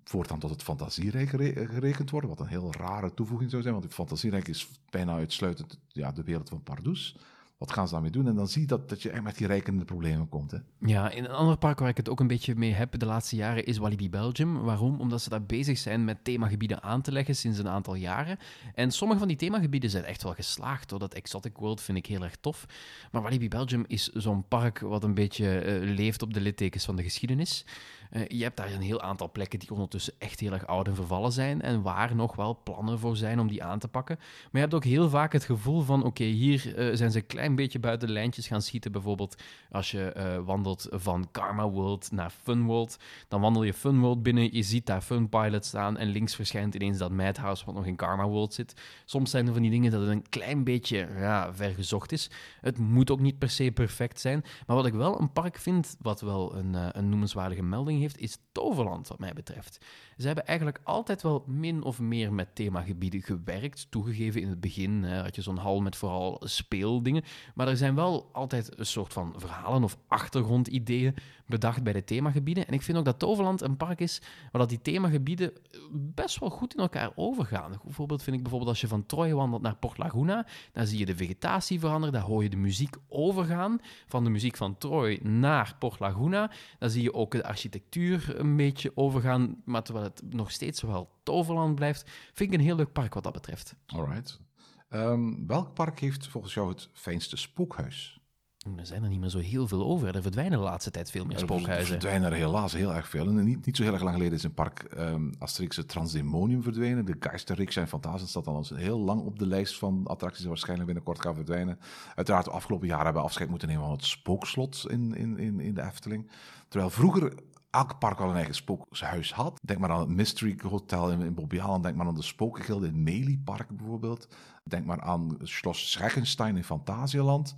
voortaan tot het fantasierijk gerekend worden, wat een heel rare toevoeging zou zijn, want het fantasierijk is bijna uitsluitend ja, de wereld van Pardoes wat gaan ze daarmee doen? En dan zie je dat, dat je echt met die rijkende problemen komt. Hè? Ja, in een ander park waar ik het ook een beetje mee heb de laatste jaren is Walibi Belgium. Waarom? Omdat ze daar bezig zijn met themagebieden aan te leggen sinds een aantal jaren. En sommige van die themagebieden zijn echt wel geslaagd. Hoor. Dat Exotic World vind ik heel erg tof. Maar Walibi Belgium is zo'n park wat een beetje uh, leeft op de littekens van de geschiedenis. Uh, je hebt daar een heel aantal plekken die ondertussen echt heel erg oud en vervallen zijn en waar nog wel plannen voor zijn om die aan te pakken. Maar je hebt ook heel vaak het gevoel van, oké, hier uh, zijn ze een klein beetje buiten de lijntjes gaan schieten. Bijvoorbeeld als je uh, wandelt van Karma World naar Fun World, dan wandel je Fun World binnen, je ziet daar Fun Pilot staan en links verschijnt ineens dat Madhouse wat nog in Karma World zit. Soms zijn er van die dingen dat het een klein beetje ja, vergezocht is. Het moet ook niet per se perfect zijn, maar wat ik wel een park vind, wat wel een, een noemenswaardige melding heeft, is Toverland, wat mij betreft. Ze hebben eigenlijk altijd wel min of meer met themagebieden gewerkt. Toegegeven in het begin hè, had je zo'n hal met vooral speeldingen. Maar er zijn wel altijd een soort van verhalen of achtergrondideeën bedacht bij de themagebieden. En ik vind ook dat Toverland een park is waar dat die themagebieden best wel goed in elkaar overgaan. Bijvoorbeeld vind ik bijvoorbeeld als je van Troy wandelt naar Port Laguna, dan zie je de vegetatie veranderen, daar hoor je de muziek overgaan van de muziek van Troy naar Port Laguna. Dan zie je ook de architectuur een beetje overgaan, maar terwijl het nog steeds wel Toverland blijft, vind ik een heel leuk park wat dat betreft. Alright. Um, welk park heeft volgens jou het fijnste spookhuis? Er zijn er niet meer zo heel veel over. Er verdwijnen de laatste tijd veel meer spookhuizen. Er verdwijnen er helaas heel erg veel. En niet, niet zo heel erg lang geleden is in park um, Asterix het Transdemonium verdwenen. De Geisterriksja en Fantasen staat al heel lang op de lijst van attracties die waarschijnlijk binnenkort gaan verdwijnen. Uiteraard, de afgelopen jaren hebben we afscheid moeten nemen van het spookslot in, in, in, in de Efteling. Terwijl vroeger elk park al een eigen spookhuis had. Denk maar aan het Mystery Hotel in, in. Denk maar aan de Spokengilde in Meliepark bijvoorbeeld. Denk maar aan Schloss Schreckenstein in Fantasieland.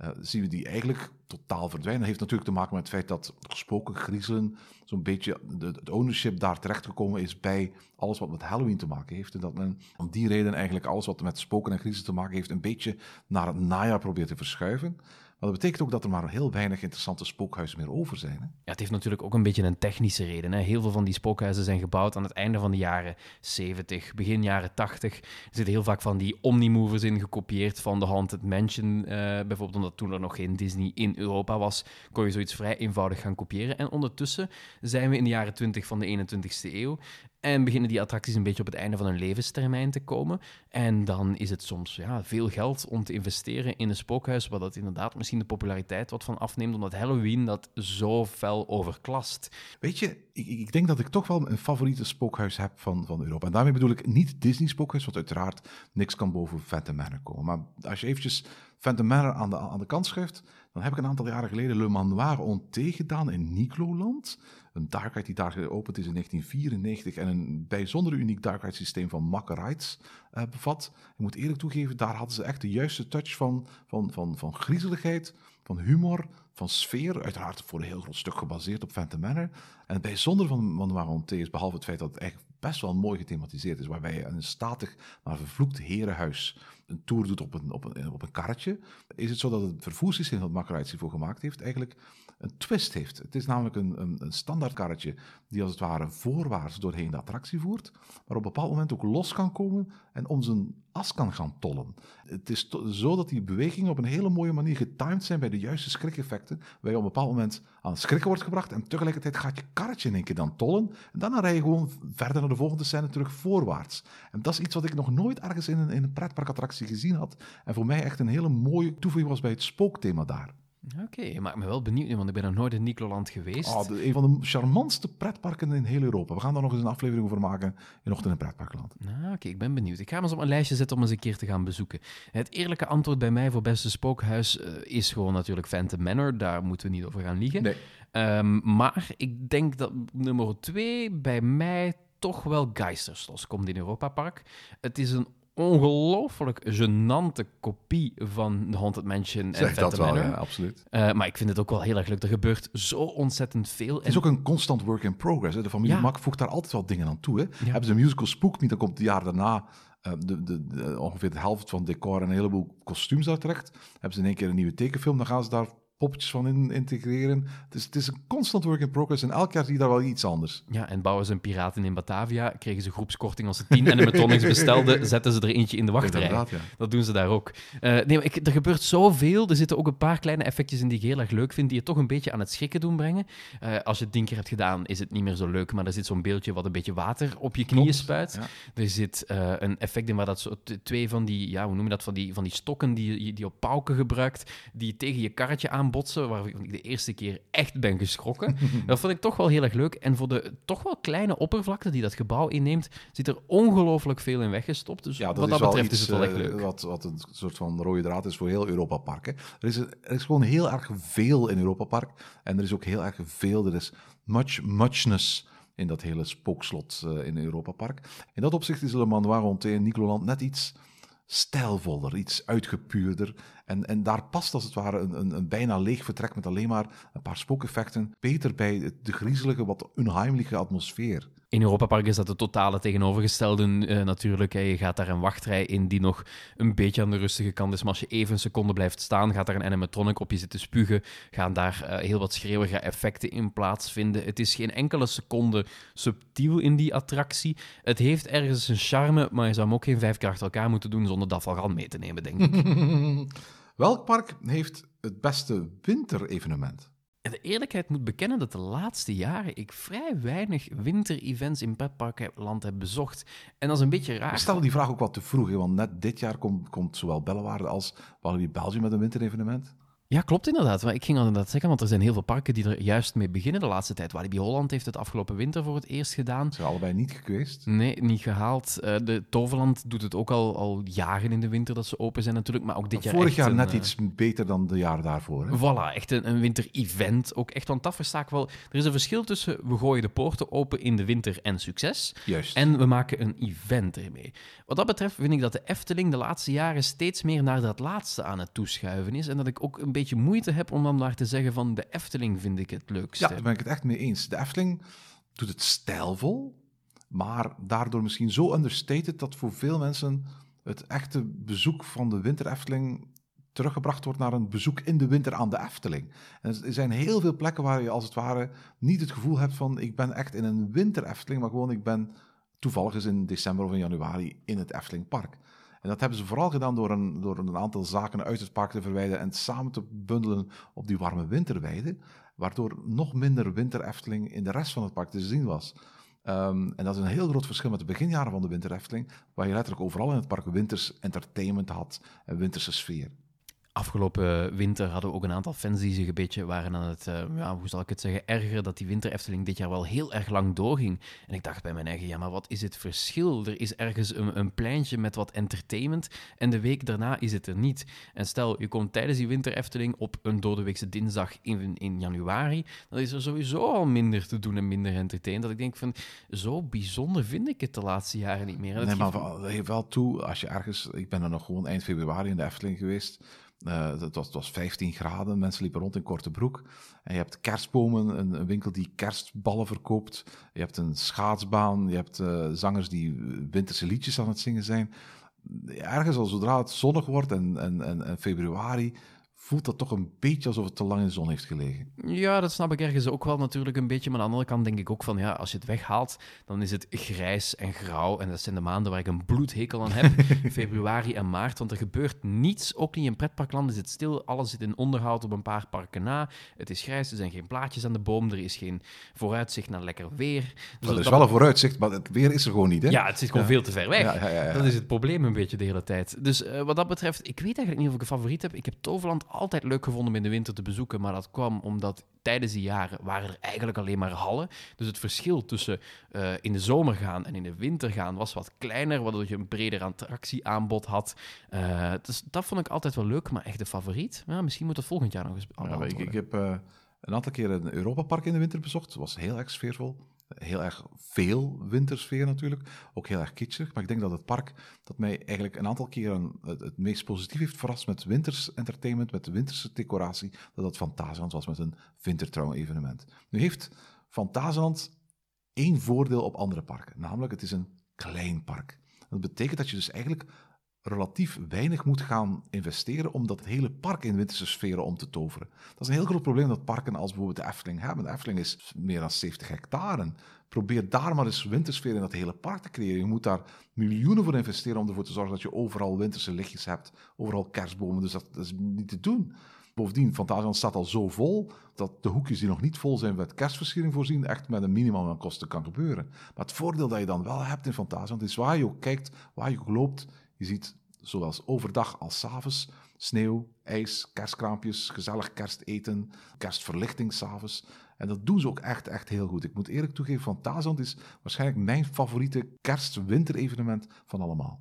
Uh, zien we die eigenlijk totaal verdwijnen. Dat heeft natuurlijk te maken met het feit dat spoken, griezelen, zo'n beetje de, het ownership daar terechtgekomen is bij alles wat met Halloween te maken heeft. En dat men om die reden eigenlijk alles wat met spoken en griezelen te maken heeft, een beetje naar het najaar probeert te verschuiven. Maar dat betekent ook dat er maar heel weinig interessante spookhuizen meer over zijn. Hè? Ja, het heeft natuurlijk ook een beetje een technische reden. Hè? Heel veel van die spookhuizen zijn gebouwd aan het einde van de jaren 70, begin jaren 80. Er zitten heel vaak van die omnimovers in, gekopieerd van de Haunted Mansion. Uh, bijvoorbeeld omdat toen er nog geen Disney in Europa was, kon je zoiets vrij eenvoudig gaan kopiëren. En ondertussen zijn we in de jaren 20 van de 21ste eeuw. En beginnen die attracties een beetje op het einde van hun levenstermijn te komen. En dan is het soms ja, veel geld om te investeren in een spookhuis, wat dat inderdaad misschien de populariteit wat van afneemt, omdat Halloween dat zo fel overklast. Weet je, ik, ik denk dat ik toch wel een favoriete spookhuis heb van, van Europa. En daarmee bedoel ik niet Disney spookhuis, want uiteraard niks kan boven Phantom Manor komen. Maar als je eventjes Phantom Manor aan de, aan de kant schuift, dan heb ik een aantal jaren geleden Le Manoir Onté gedaan in Nicloland. Een dark ride die daar geopend is in 1994 en een bijzonder uniek dark ride systeem van Mack Rides uh, bevat. Ik moet eerlijk toegeven, daar hadden ze echt de juiste touch van, van, van, van griezeligheid, van humor, van sfeer. Uiteraard voor een heel groot stuk gebaseerd op Phantom Manor. En het bijzondere van Manoir is, behalve het feit dat het eigenlijk best wel mooi gethematiseerd is, waarbij je een statig maar vervloekt herenhuis een tour doet op een, op een, op een karretje, is het zo dat het vervoerssysteem dat hiervoor gemaakt heeft eigenlijk een twist heeft. Het is namelijk een, een, een standaard karretje die als het ware voorwaarts doorheen de attractie voert, maar op een bepaald moment ook los kan komen en om zijn as kan gaan tollen. Het is zo dat die bewegingen op een hele mooie manier getimed zijn bij de juiste schrikeffecten, waar je op een bepaald moment aan het schrikken wordt gebracht en tegelijkertijd gaat je karretje in één keer dan tollen en dan rij je gewoon verder naar de volgende scène terug voorwaarts. En dat is iets wat ik nog nooit ergens in een, in een pretparkattractie gezien had en voor mij echt een hele mooie toevoeging was bij het spookthema daar. Oké, okay, maakt me wel benieuwd, want ik ben nog nooit in Nicloland geweest. Oh, een van de charmantste pretparken in heel Europa. We gaan daar nog eens een aflevering over maken in Ochtend in Pretparkland. Nou, oké, ik ben benieuwd. Ik ga hem eens op een lijstje zetten om eens een keer te gaan bezoeken. Het eerlijke antwoord bij mij voor beste spookhuis uh, is gewoon natuurlijk Phantom Manor. Daar moeten we niet over gaan liegen. Nee. Um, maar ik denk dat nummer twee bij mij toch wel Geisterslos komt in Europa Park. Het is een ongelooflijk genante kopie van The Haunted Mansion en Zeg dat Phantom wel, ja, absoluut. Uh, maar ik vind het ook wel heel erg leuk. Er gebeurt zo ontzettend veel. Het is ook een constant work in progress. Hè. De familie Ja. Mak voegt daar altijd wel dingen aan toe. Hè. Hebben ze een musical Spook Me, dan komt het jaar daarna uh, de, de, de- ongeveer de helft van decor en een heleboel kostuums daar terecht. Hebben ze in één keer een nieuwe tekenfilm, dan gaan ze daar poppetjes van in, integreren. Het is, het is een constant work in progress en elk jaar zie je daar wel iets anders. Ja, en bouwen ze een piraten in Batavia, kregen ze groepskorting als ze tien animatronics bestelden, [LAUGHS] zetten ze er eentje in de wachtrij. Ja. Dat doen ze daar ook. Eh, nee, maar ik, er gebeurt zoveel. Er zitten ook een paar kleine effectjes in die ik heel erg leuk vind, die je toch een beetje aan het schrikken doen brengen. Eh, als je het tien keer hebt gedaan, is het niet meer zo leuk, maar er zit zo'n beeldje wat een beetje water op je knieën Klopt, spuit. ja. Er zit eh, een effect in waar dat zo twee van die, ja, hoe noem je dat, van die, van die stokken die, je- die op pauken gebruikt, die tegen je karretje aanbotsen, waar ik de eerste keer echt ben geschrokken. [LAUGHS] dat vond ik toch wel heel erg leuk. En voor de toch wel kleine oppervlakte die dat gebouw inneemt, zit er ongelooflijk veel in weggestopt. Dus Ja, dat wat dat betreft iets is het wel echt eh, leuk. wat, wat een soort van rode draad is voor heel Europa Park. Hè. Er, is, er is gewoon heel erg veel in Europa Park. En er is ook heel erg veel, er is much, muchness in dat hele spookslot eh, in Europa Park. In dat opzicht is Le Manoir Honté en Nicoland net iets stijlvoller, iets uitgepuurder. En, en daar past als het ware een, een, een bijna leeg vertrek met alleen maar een paar spookeffecten beter bij de griezelige, wat unheimliche atmosfeer. In Europa Park is dat de totale tegenovergestelde eh, natuurlijk. Je gaat daar een wachtrij in die nog een beetje aan de rustige kant is. Maar als je even een seconde blijft staan, gaat daar een animatronic op je zitten spugen. Gaan daar eh, heel wat schreeuwige effecten in plaatsvinden. Het is geen enkele seconde subtiel in die attractie. Het heeft ergens een charme, maar je zou hem ook geen vijf keer achter elkaar moeten doen zonder dat van mee te nemen, denk ik. [LAUGHS] Welk park heeft het beste winterevenement? De eerlijkheid moet bekennen dat de laatste jaren ik vrij weinig winter-events in pretparkland heb bezocht. En dat is een beetje raar. We stellen die vraag ook wat te vroeg, want net dit jaar komt, komt zowel Bellewaarde als Walibi Belgium met een winterevenement. Ja, klopt inderdaad. Maar ik ging al inderdaad zeggen, want er zijn heel veel parken die er juist mee beginnen de laatste tijd. Walibi Holland heeft het afgelopen winter voor het eerst gedaan. Ze zijn allebei niet geweest. Nee, niet gehaald. Eh, de Toverland doet het ook al, al jaren in de winter dat ze open zijn natuurlijk, maar ook dit jaar Vorig jaar een, net eh, iets beter dan de jaren daarvoor. Hè? Voilà, echt een, een winter-event. Ook echt, want dat versta ik wel. Er is een verschil tussen we gooien de poorten open in de winter en succes. Juist. En we maken een event ermee. Wat dat betreft vind ik dat de Efteling de laatste jaren steeds meer naar dat laatste aan het toeschuiven is. En dat ik ook een beetje moeite heb om dan maar te zeggen van de Efteling vind ik het leukste. Ja, daar ben ik het echt mee eens. De Efteling doet het stijlvol, maar daardoor misschien zo understated dat voor veel mensen het echte bezoek van de winter Efteling teruggebracht wordt naar een bezoek in de winter aan de Efteling. Er zijn heel veel plekken waar je als het ware niet het gevoel hebt van ik ben echt in een winter Efteling, maar gewoon ik ben toevallig in december of in januari in het Eftelingpark. En dat hebben ze vooral gedaan door een, door een aantal zaken uit het park te verwijderen en samen te bundelen op die warme winterweide, waardoor nog minder winter Efteling in de rest van het park te zien was. Ehm, en dat is een heel groot verschil met de beginjaren van de Winter Efteling, waar je letterlijk overal in het park winters entertainment had en winterse sfeer. Afgelopen winter hadden we ook een aantal fans die zich een beetje waren aan het, uh, ja, hoe zal ik het zeggen, ergeren dat die winter Efteling dit jaar wel heel erg lang doorging. En ik dacht bij mijn eigen, ja, maar wat is het verschil? Er is ergens een, een pleintje met wat entertainment en de week daarna is het er niet. En stel, je komt tijdens die winter Efteling op een doordeweekse dinsdag in, in januari, dan is er sowieso al minder te doen en minder entertainment. Dat ik denk van, zo bijzonder vind ik het de laatste jaren niet meer. nee, maar dat geeft wel toe, als je ergens, ik ben er nog gewoon eind februari in de Efteling geweest, uh, het, was, het, was, 15 graden, mensen liepen rond in korte broek. En je hebt kerstbomen, een, winkel die kerstballen verkoopt. Je hebt een schaatsbaan, je hebt uh, zangers die winterse liedjes aan het zingen zijn. Ergens al zodra het zonnig wordt en, en, en februari, voelt dat toch een beetje alsof het te lang in de zon heeft gelegen. Ja, dat snap ik ergens ook wel natuurlijk een beetje. Maar aan de andere kant denk ik ook van, ja, als je het weghaalt, dan is het grijs en grauw. En dat zijn de maanden waar ik een bloedhekel aan heb. [LAUGHS] Februari en maart, want er gebeurt niets. Ook niet in pretparkland is het stil. Alles zit in onderhoud op een paar parken na. Het is grijs, er zijn geen plaatjes aan de boom. Er is geen vooruitzicht naar lekker weer. Dus er is wel een vooruitzicht, maar het weer is er gewoon niet, hè? Ja, het zit gewoon ja. veel te ver weg. Ja, ja, dat is het probleem een beetje de hele tijd. Dus uh, wat dat betreft, ik weet eigenlijk niet of ik een favoriet heb. Ik heb Toverland altijd leuk gevonden om in de winter te bezoeken, maar dat kwam omdat tijdens die jaren waren er eigenlijk alleen maar hallen. Dus het verschil tussen uh, in de zomer gaan en in de winter gaan was wat kleiner, waardoor je een breder attractieaanbod had. Uh, dus dat vond ik altijd wel leuk, maar echt de favoriet? Ja, misschien moet het volgend jaar nog eens ja, ik, ik, heb uh, een aantal keer een Europa-park in de winter bezocht. Was heel erg sfeervol. Heel erg veel wintersfeer natuurlijk. Ook heel erg kitschig. Maar ik denk dat het park dat mij eigenlijk een aantal keren het, meest positief heeft verrast met winters entertainment, met de winterse decoratie, dat dat Fantasieland was met een wintertrouw evenement. Nu heeft Fantasieland één voordeel op andere parken. Namelijk, het is een klein park. Dat betekent dat je dus eigenlijk relatief weinig moet gaan investeren om dat hele park in winterse sferen om te toveren. Dat is een heel groot probleem dat parken als bijvoorbeeld de Efteling hebben. De Efteling is meer dan 70 hectare. Probeer daar maar eens wintersfeer in dat hele park te creëren. Je moet daar miljoenen voor investeren om ervoor te zorgen dat je overal winterse lichtjes hebt, overal kerstbomen. Dus dat, is niet te doen. Bovendien, Fantasieland staat al zo vol dat de hoekjes die nog niet vol zijn met kerstversiering voorzien, echt met een minimum aan kosten kan gebeuren. Maar het voordeel dat je dan wel hebt in Fantasieland is waar je ook kijkt, waar je ook loopt, je ziet zowel overdag als avonds sneeuw, ijs, kerstkraampjes, gezellig kersteten, kerstverlichting s'avonds. En dat doen ze ook echt, echt heel goed. Ik moet eerlijk toegeven, Fantasieland is waarschijnlijk mijn favoriete kerst-winter-evenement van allemaal.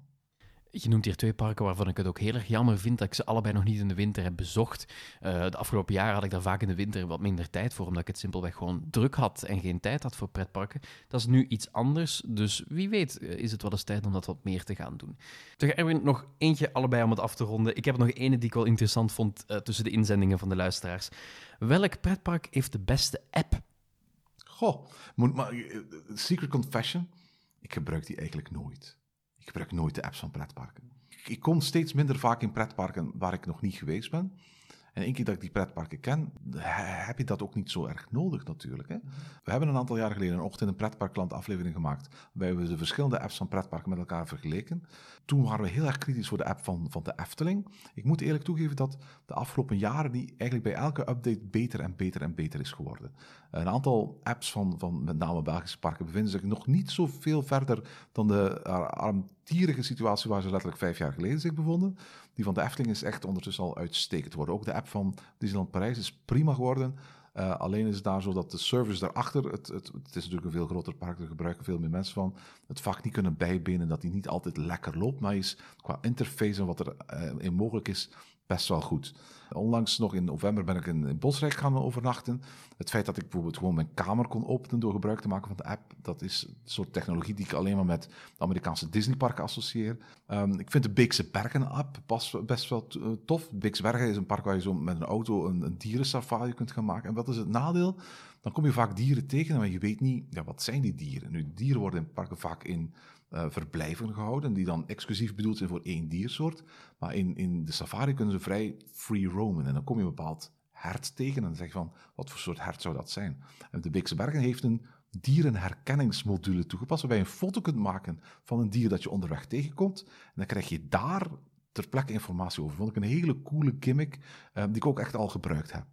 Je noemt hier twee parken waarvan ik het ook heel erg jammer vind dat ik ze allebei nog niet in de winter heb bezocht. Uh, de afgelopen jaren had ik daar vaak in de winter wat minder tijd voor, omdat ik het simpelweg gewoon druk had en geen tijd had voor pretparken. Dat is nu iets anders, dus wie weet is het wel eens tijd om dat wat meer te gaan doen. Toch Erwin, nog eentje allebei om het af te ronden. Ik heb er nog ene die ik wel interessant vond uh, tussen de inzendingen van de luisteraars. Welk pretpark heeft de beste app? Goh, moet, maar, uh, Secret Confession, ik gebruik die eigenlijk nooit. Ik gebruik nooit de apps van pretparken. Ik kom steeds minder vaak in pretparken waar ik nog niet geweest ben. En één keer dat ik die pretparken ken, heb je dat ook niet zo erg nodig natuurlijk. Hè? We hebben een aantal jaar geleden een ochtend een pretparkland aflevering gemaakt, waarbij we de verschillende apps van pretparken met elkaar vergeleken. Toen waren we heel erg kritisch voor de app van, van de Efteling. Ik moet eerlijk toegeven dat de afgelopen jaren die eigenlijk bij elke update beter en beter en beter is geworden. Een aantal apps van, van met name Belgische parken bevinden zich nog niet zoveel verder dan de armtierige situatie waar ze letterlijk vijf jaar geleden zich bevonden. Die van de Efteling is echt ondertussen al uitstekend geworden. Ook de app van Disneyland Parijs is prima geworden. Uh, alleen is het daar zo dat de service daarachter, het, het, het, is natuurlijk een veel groter park, er gebruiken veel meer mensen van, het vaak niet kunnen bijbenen, dat die niet altijd lekker loopt, maar is qua interface en wat er uh, in mogelijk is, best wel goed. Onlangs nog in november ben ik in, Bosrijk gaan overnachten. Het feit dat ik bijvoorbeeld gewoon mijn kamer kon openen door gebruik te maken van de app, dat is een soort technologie die ik alleen maar met de Amerikaanse Disneyparken associeer. Um, ik vind de Beekse Bergen app best wel tof. Beekse Bergen is een park waar je zo met een auto een, een dierensafari kunt gaan maken. En wat is het nadeel? Dan kom je vaak dieren tegen, maar je weet niet, ja, wat zijn die dieren? Nu, dieren worden in parken vaak in uh, verblijven gehouden, die dan exclusief bedoeld zijn voor één diersoort. Maar in, in de safari kunnen ze vrij free roamen. En dan kom je een bepaald hert tegen en dan zeg je van, wat voor soort hert zou dat zijn? En de Beekse Bergen heeft een dierenherkenningsmodule toegepast, waarbij je een foto kunt maken van een dier dat je onderweg tegenkomt. En dan krijg je daar ter plekke informatie over. Vond ik een hele coole gimmick, uh, die ik ook echt al gebruikt heb.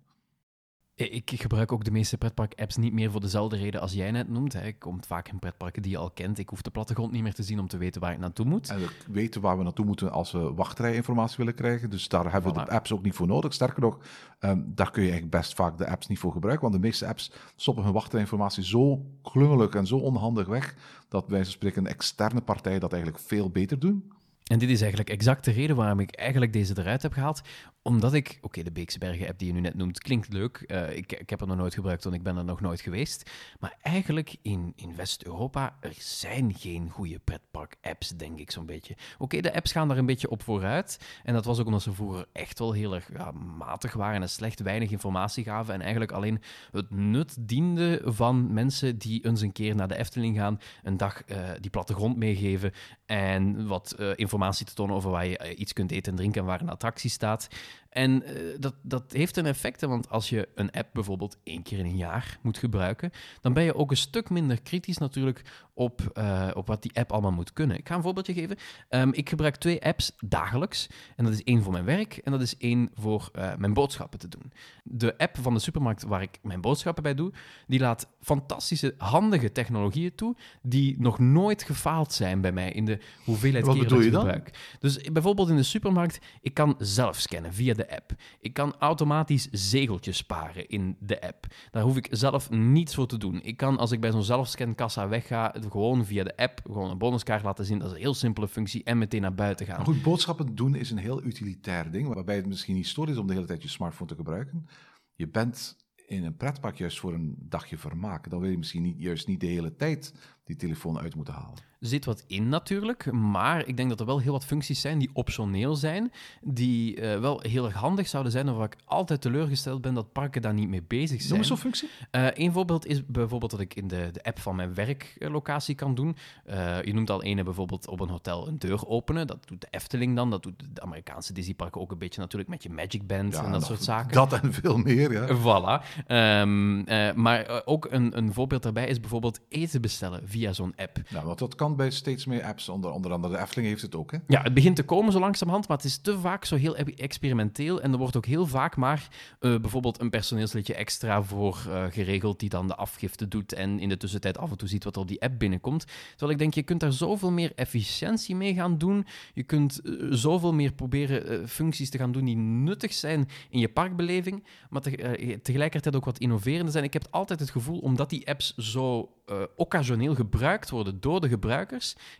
Ik gebruik ook de meeste pretpark-apps niet meer voor dezelfde reden als jij net noemt. Hè. Ik kom vaak in pretparken die je al kent. Ik hoef de plattegrond niet meer te zien om te weten waar ik naartoe moet. En we weten waar we naartoe moeten als we wachtrijinformatie willen krijgen. Dus daar hebben we de apps ook niet voor nodig. Sterker nog, ehm, daar kun je eigenlijk best vaak de apps niet voor gebruiken. Want de meeste apps stoppen hun wachtrijinformatie zo klungelig en zo onhandig weg, dat wij spreken een externe partij dat eigenlijk veel beter doen. En dit is eigenlijk exact de reden waarom ik eigenlijk deze eruit heb gehaald omdat ik, oké, de Beekse Bergen app die je nu net noemt, klinkt leuk. Uh, ik, ik heb er nog nooit gebruikt, want ik ben er nog nooit geweest. Maar eigenlijk in, in West-Europa, er zijn geen goede pretpark-apps, denk ik zo'n beetje. Oké, de apps gaan daar een beetje op vooruit. En dat was ook omdat ze vroeger echt wel heel erg ja, matig waren en slecht weinig informatie gaven. En eigenlijk alleen het nut diende van mensen die eens een keer naar de Efteling gaan, een dag uh, die plattegrond meegeven en wat informatie te tonen over waar je iets kunt eten en drinken en waar een attractie staat. En uh, dat, dat heeft een effect, want als je een app bijvoorbeeld één keer in een jaar moet gebruiken, dan ben je ook een stuk minder kritisch natuurlijk op, uh, op wat die app allemaal moet kunnen. Ik ga een voorbeeldje geven. Um, ik gebruik twee apps dagelijks. En dat is één voor mijn werk en dat is één voor uh, mijn boodschappen te doen. De app van de supermarkt waar ik mijn boodschappen bij doe, die laat fantastische, handige technologieën toe, die nog nooit gefaald zijn bij mij in de hoeveelheid wat keer dat ik gebruik. Dus bijvoorbeeld in de supermarkt, ik kan zelf scannen via de app. Ik kan automatisch zegeltjes sparen in de app. Daar hoef ik zelf niets voor te doen. Ik kan, als ik bij zo'n zelfscankassa wegga, gewoon via de app gewoon een bonuskaart laten zien. Dat is een heel simpele functie en meteen naar buiten gaan. Maar goed, boodschappen doen is een heel utilitair ding, waarbij het misschien niet stoort is om de hele tijd je smartphone te gebruiken. Je bent in een pretpark juist voor een dagje vermaak. Dan wil je misschien niet, juist niet de hele tijd die telefoon uit moeten halen. Zit wat in natuurlijk, maar ik denk dat er wel heel wat functies zijn die optioneel zijn, die uh, wel heel erg handig zouden zijn, of waar ik altijd teleurgesteld ben dat parken daar niet mee bezig zijn. Noem eens zo'n functie. Uh, een voorbeeld is bijvoorbeeld dat ik in de, de app van mijn werklocatie kan doen. Uh, je noemt al ene bijvoorbeeld op een hotel een deur openen. Dat doet de Efteling dan, dat doet de Amerikaanse Disneyparken ook een beetje natuurlijk met je Magic Band Ja, en dat soort zaken. Dat en veel meer, ja. Voilà. Ehm, eh, maar eh, ook een, een voorbeeld daarbij is bijvoorbeeld eten bestellen via zo'n app. Nou, want dat kan bij steeds meer apps. Onder, onder andere de Efteling heeft het ook, hè. Ja, het begint te komen zo langzamerhand, maar het is te vaak zo heel e- experimenteel. En er wordt ook heel vaak maar eh, bijvoorbeeld een personeelslidje extra voor eh, geregeld die dan de afgifte doet en in de tussentijd af en toe ziet wat er op die app binnenkomt. Terwijl ik denk, je kunt daar zoveel meer efficiëntie mee gaan doen. Je kunt eh, zoveel meer proberen functies te gaan doen die nuttig zijn in je parkbeleving, maar te- tegelijkertijd ook wat innoverender zijn. Ik heb altijd het gevoel, omdat die apps zo occasioneel gebruikt worden door de gebruikers,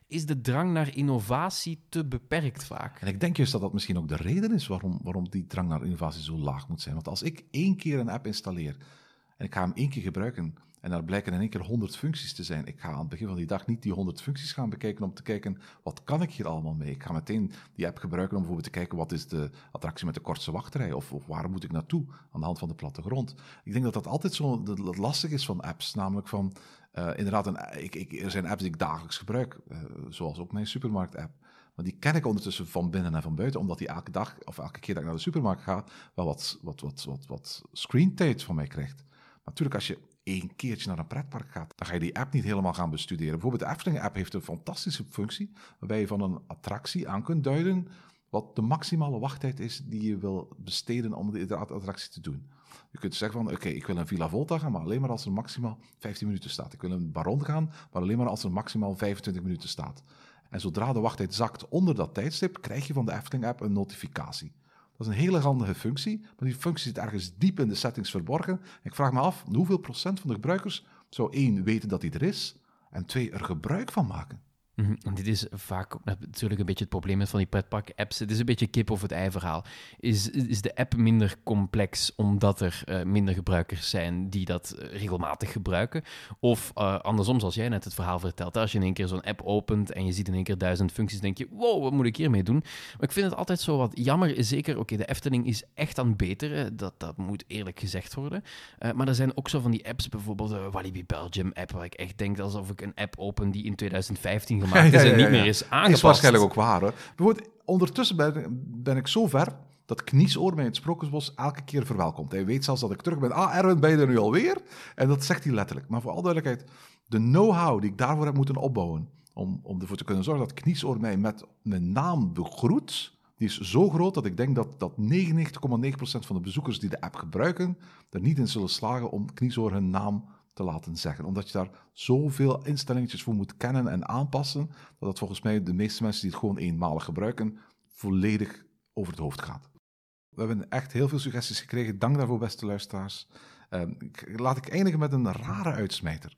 is de drang naar innovatie te beperkt vaak. En ik denk juist dat dat misschien ook de reden is waarom, waarom die drang naar innovatie zo laag moet zijn. Want als ik één keer een app installeer en ik ga hem één keer gebruiken en daar blijken in één keer 100 functies te zijn, ik ga aan het begin van die dag niet die 100 functies gaan bekijken om te kijken wat kan ik hier allemaal mee. Ik ga meteen die app gebruiken om bijvoorbeeld te kijken wat is de attractie met de kortste wachtrij of, of waar moet ik naartoe aan de hand van de plattegrond. Ik denk dat dat altijd zo dat- lastig is van apps, namelijk van eh, inderdaad, een, ik, ik, er zijn apps die ik dagelijks gebruik, eh, zoals ook mijn supermarkt-app. Maar die ken ik ondertussen van binnen en van buiten, omdat die elke dag of elke keer dat ik naar de supermarkt ga, wel wat, wat, wat, wat, wat screentijd van mij krijgt. Natuurlijk, als je één keertje naar een pretpark gaat, dan ga je die app niet helemaal gaan bestuderen. Bijvoorbeeld de Efteling-app heeft een fantastische functie, waarbij je van een attractie aan kunt duiden wat de maximale wachttijd is die je wil besteden om de attractie te doen. Je kunt zeggen van, oké, ik wil een Villa Volta gaan, maar alleen maar als er maximaal 15 minuten staat. Ik wil een Baron gaan, maar alleen maar als er maximaal 25 minuten staat. En zodra de wachttijd zakt onder dat tijdstip, krijg je van de Efteling-app een notificatie. Dat is een hele handige functie, maar die functie zit ergens diep in de settings verborgen. Ik vraag me af, hoeveel procent van de gebruikers zou één weten dat die er is, en twee er gebruik van maken? Mhm, En dit is vaak natuurlijk een beetje het probleem met van die pretpark-apps. Het is een beetje kip of het ei verhaal. Is, is de app minder complex omdat er eh, minder gebruikers zijn die dat eh, regelmatig gebruiken? Of eh, andersom, zoals jij net het verhaal vertelt. Als je in één keer zo'n app opent en je ziet in één keer duizend functies, denk je, wow, wat moet ik hiermee doen? Maar ik vind het altijd zo wat jammer. Zeker, oké, de Efteling is echt aan het beteren. Dat, dat moet eerlijk gezegd worden. Maar er zijn ook zo van die apps, bijvoorbeeld de Walibi Belgium app, waar ik echt denk alsof ik een app open die in 2015 gemaakt is en niet meer is aangepast. Is waarschijnlijk ook waar. Bijvoorbeeld, ondertussen ben, ben ik zo ver dat Kniesoor mij in het Sprookjesbos elke keer verwelkomt. Hij weet zelfs dat ik terug ben. Ah, Erwin, ben je er nu alweer? En dat zegt hij letterlijk. Maar voor alle duidelijkheid, de know-how die ik daarvoor heb moeten opbouwen, om, om ervoor te kunnen zorgen dat Kniesoor mij met mijn naam begroet, Die is zo groot dat ik denk dat, dat 99,9% van de bezoekers die de app gebruiken, er niet in zullen slagen om Kniezoor hun naam te laten zeggen. Omdat je daar zoveel instellingetjes voor moet kennen en aanpassen, dat het volgens mij de meeste mensen die het gewoon eenmalig gebruiken, volledig over het hoofd gaat. We hebben echt heel veel suggesties gekregen. Dank daarvoor, beste luisteraars. Ehm, laat ik eindigen met een rare uitsmijter.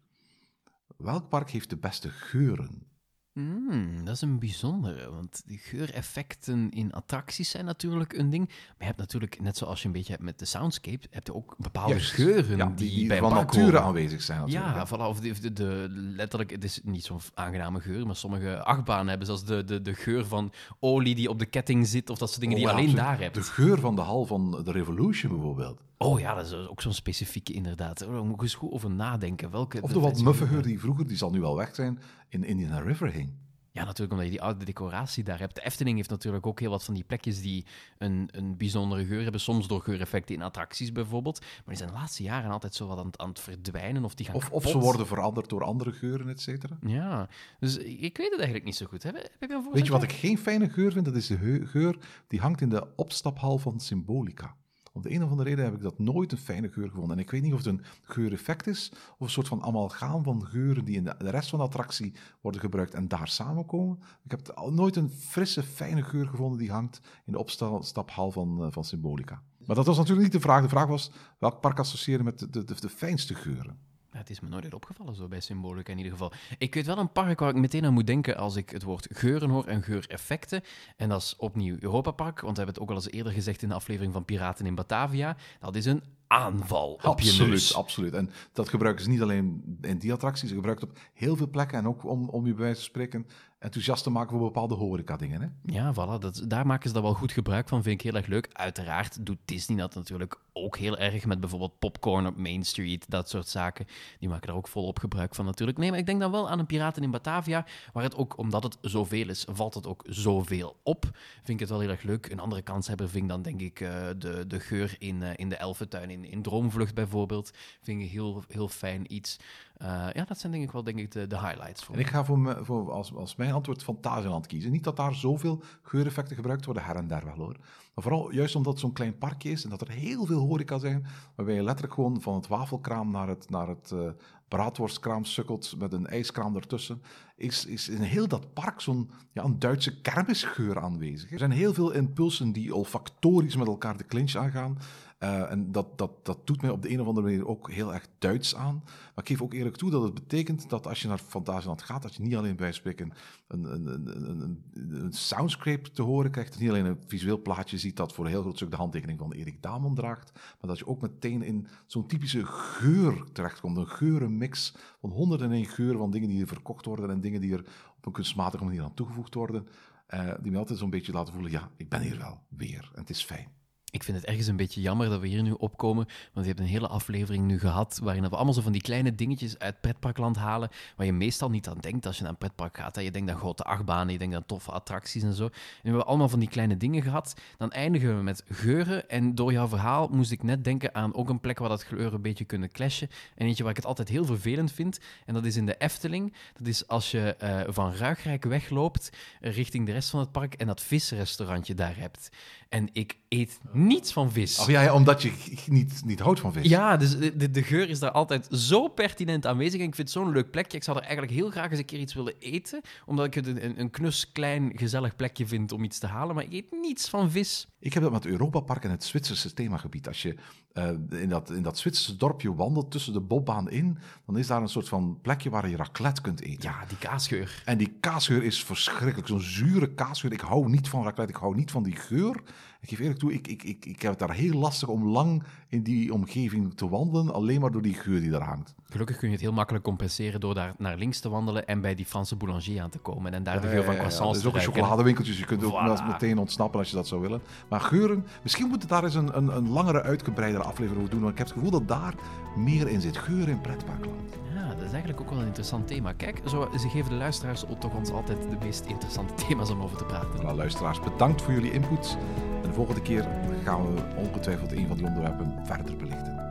Welk park heeft de beste geuren? Hmm, dat is een bijzondere, want die geureffecten in attracties zijn natuurlijk een ding. Maar je hebt natuurlijk, net zoals je een beetje hebt met de soundscape, heb je ook bepaalde Juist. geuren Ja, die, die, bij van nature aanwezig zijn. Natuurlijk. Ja, voilà, of de, de, de- letterlijk, het is niet zo'n aangename geur, maar sommige achtbanen hebben zelfs de, de, de geur van olie die op de ketting zit, of dat soort dingen die je alleen absoluut. daar hebt. De geur van de hal van de Revolution bijvoorbeeld. Oh ja, dat is ook zo'n specifieke inderdaad. Daar moet ik eens goed over nadenken. Welke Of de wat fijnste muffe geur- geur die vroeger, die zal nu wel weg zijn, in Indian River hing. Ja, natuurlijk omdat je die oude decoratie daar hebt. De Efteling heeft natuurlijk ook heel wat van die plekjes die een, een bijzondere geur hebben. Soms door geureffecten in attracties bijvoorbeeld. Maar die zijn de laatste jaren altijd zo wat aan, het- aan het verdwijnen of die gaan Of, of ze worden veranderd door andere geuren, et cetera. Ja, dus ik weet het eigenlijk niet zo goed. Heb, heb je een? Weet je wat ik geen fijne geur vind? Dat is de geur die hangt in de opstaphal van Symbolica. Om de een of andere reden heb ik dat nooit een fijne geur gevonden. En ik weet niet of het een geureffect is, of een soort van amalgaam van geuren die in de, rest van de attractie worden gebruikt en daar samenkomen. Ik heb nooit een frisse, fijne geur gevonden die hangt in de opstaphal van, eh, van Symbolica. Maar dat was natuurlijk niet de vraag. De vraag was, welk park associëren met de, de, de fijnste geuren? Het is me nooit opgevallen, zo bij Symbolica in ieder geval. Ik weet wel een park waar ik meteen aan moet denken als ik het woord geuren hoor en geureffecten. En dat is opnieuw Europa Park, want we hebben het ook al eens eerder gezegd in de aflevering van Piraten in Batavia. Dat is een aanval absoluut, absoluut. En dat gebruiken ze niet alleen in die attracties, ze gebruiken het op heel veel plekken en ook om, om je bij wijze van spreken enthousiast te maken voor bepaalde horeca-dingen. Hè? Ja, voilà. Dat, daar maken ze daar wel goed gebruik van. Vind ik heel erg leuk. Uiteraard doet Disney dat natuurlijk ook heel erg met bijvoorbeeld popcorn op Main Street, dat soort zaken. Die maken daar ook volop gebruik van natuurlijk. Nee, maar ik denk dan wel aan een Piraten in Batavia, waar het ook, omdat het zoveel is, valt het ook zoveel op. Vind ik het wel heel erg leuk. Een andere kanshebber vind ik dan denk ik eh, de, de geur in, eh, in de Elfentuin, in, in Droomvlucht bijvoorbeeld. Vind ik heel, heel fijn iets. Eh, ja, dat zijn denk ik wel denk ik de, de highlights voor En ik ga voor, me, voor als, als mijn antwoord Fantasieland kiezen. Niet dat daar zoveel geureffecten gebruikt worden, her en der wel hoor. Maar vooral juist omdat het zo'n klein parkje is en dat er heel veel horeca zijn, waarbij je letterlijk gewoon van het wafelkraam naar het, naar het eh, braadworstkraam sukkelt met een ijskraam ertussen, is, is in heel dat park zo'n ja, een Duitse kermisgeur aanwezig. Er zijn heel veel impulsen die olfactorisch met elkaar de clinch aangaan. Eh, en dat, dat, dat doet mij op de een of andere manier ook heel erg Duits aan. Maar ik geef ook eerlijk toe dat het betekent dat als je naar Fantasieland gaat, dat je niet alleen bij spreken een, een, een, een, een, soundscape te horen krijgt, dat niet alleen een visueel plaatje ziet dat voor een heel groot stuk de handtekening van Erik Damon draagt, maar dat je ook meteen in zo'n typische geur terechtkomt. Een geurenmix van honderden en één geuren van dingen die er verkocht worden en dingen die er op een kunstmatige manier aan toegevoegd worden, eh, die me altijd zo'n beetje laten voelen, ja, ik ben hier wel weer en het is fijn. Ik vind het ergens een beetje jammer dat we hier nu opkomen, want je hebt een hele aflevering nu gehad waarin we allemaal zo van die kleine dingetjes uit pretparkland halen, waar je meestal niet aan denkt als je naar een pretpark gaat. Je denkt aan grote achtbanen, je denkt aan toffe attracties en zo. En we hebben allemaal van die kleine dingen gehad. Dan eindigen we met geuren en door jouw verhaal moest ik net denken aan ook een plek waar dat geuren een beetje kunnen clashen. En eentje waar ik het altijd heel vervelend vind, en dat is in de Efteling. Dat is als je eh, van Ruigrijk wegloopt eh, richting de rest van het park en dat visrestaurantje daar hebt. En ik eet niets van vis. Oh ja, ja omdat je niet, niet houdt van vis. Ja, dus de, de, de geur is daar altijd zo pertinent aanwezig. En ik vind het zo'n leuk plekje. Ik zou er eigenlijk heel graag eens een keer iets willen eten. Omdat ik het een, een, een knus, klein, gezellig plekje vind om iets te halen. Maar ik eet niets van vis. Ik heb dat met Europa Park en het Zwitserse themagebied. Als je eh, in, dat, in dat Zwitserse dorpje wandelt tussen de bobbaan in, dan is daar een soort van plekje waar je raclette kunt eten. Ja, die kaasgeur. En die kaasgeur is verschrikkelijk. Zo'n zure kaasgeur. Ik hou niet van raclette. Ik hou niet van die geur. Ik geef eerlijk toe, ik, ik, ik, ik heb het daar heel lastig om lang in die omgeving te wandelen. Alleen maar door die geur die daar hangt. Gelukkig kun je het heel makkelijk compenseren door daar naar links te wandelen en bij die Franse boulanger aan te komen. En daar de geur van Ja, ja, ja. croissants Er is ook te een ruiken. chocoladewinkeltje, dus je kunt ook Voilà. wel meteen ontsnappen als je dat zou willen. Maar geuren, misschien moeten we daar eens een, een, een langere, uitgebreidere aflevering over doen. Want ik heb het gevoel dat daar meer in zit. Geuren in pretparkland. Ja, dat is eigenlijk ook wel een interessant thema. Kijk, zo, ze geven de luisteraars toch ons altijd de meest interessante [LAUGHS] thema's om over te praten. Voilà, luisteraars, bedankt voor jullie input. En volgende keer gaan we ongetwijfeld een van die onderwerpen verder belichten.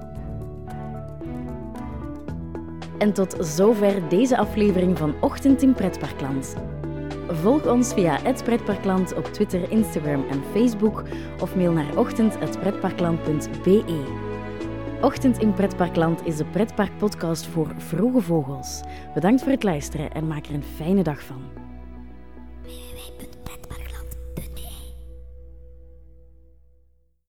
En tot zover deze aflevering van Ochtend in Pretparkland. Volg ons via het Pretparkland op Twitter, Instagram en Facebook of mail naar ochtend.pretparkland.be. Ochtend in Pretparkland is de pretparkpodcast voor vroege vogels. Bedankt voor het luisteren en maak er een fijne dag van.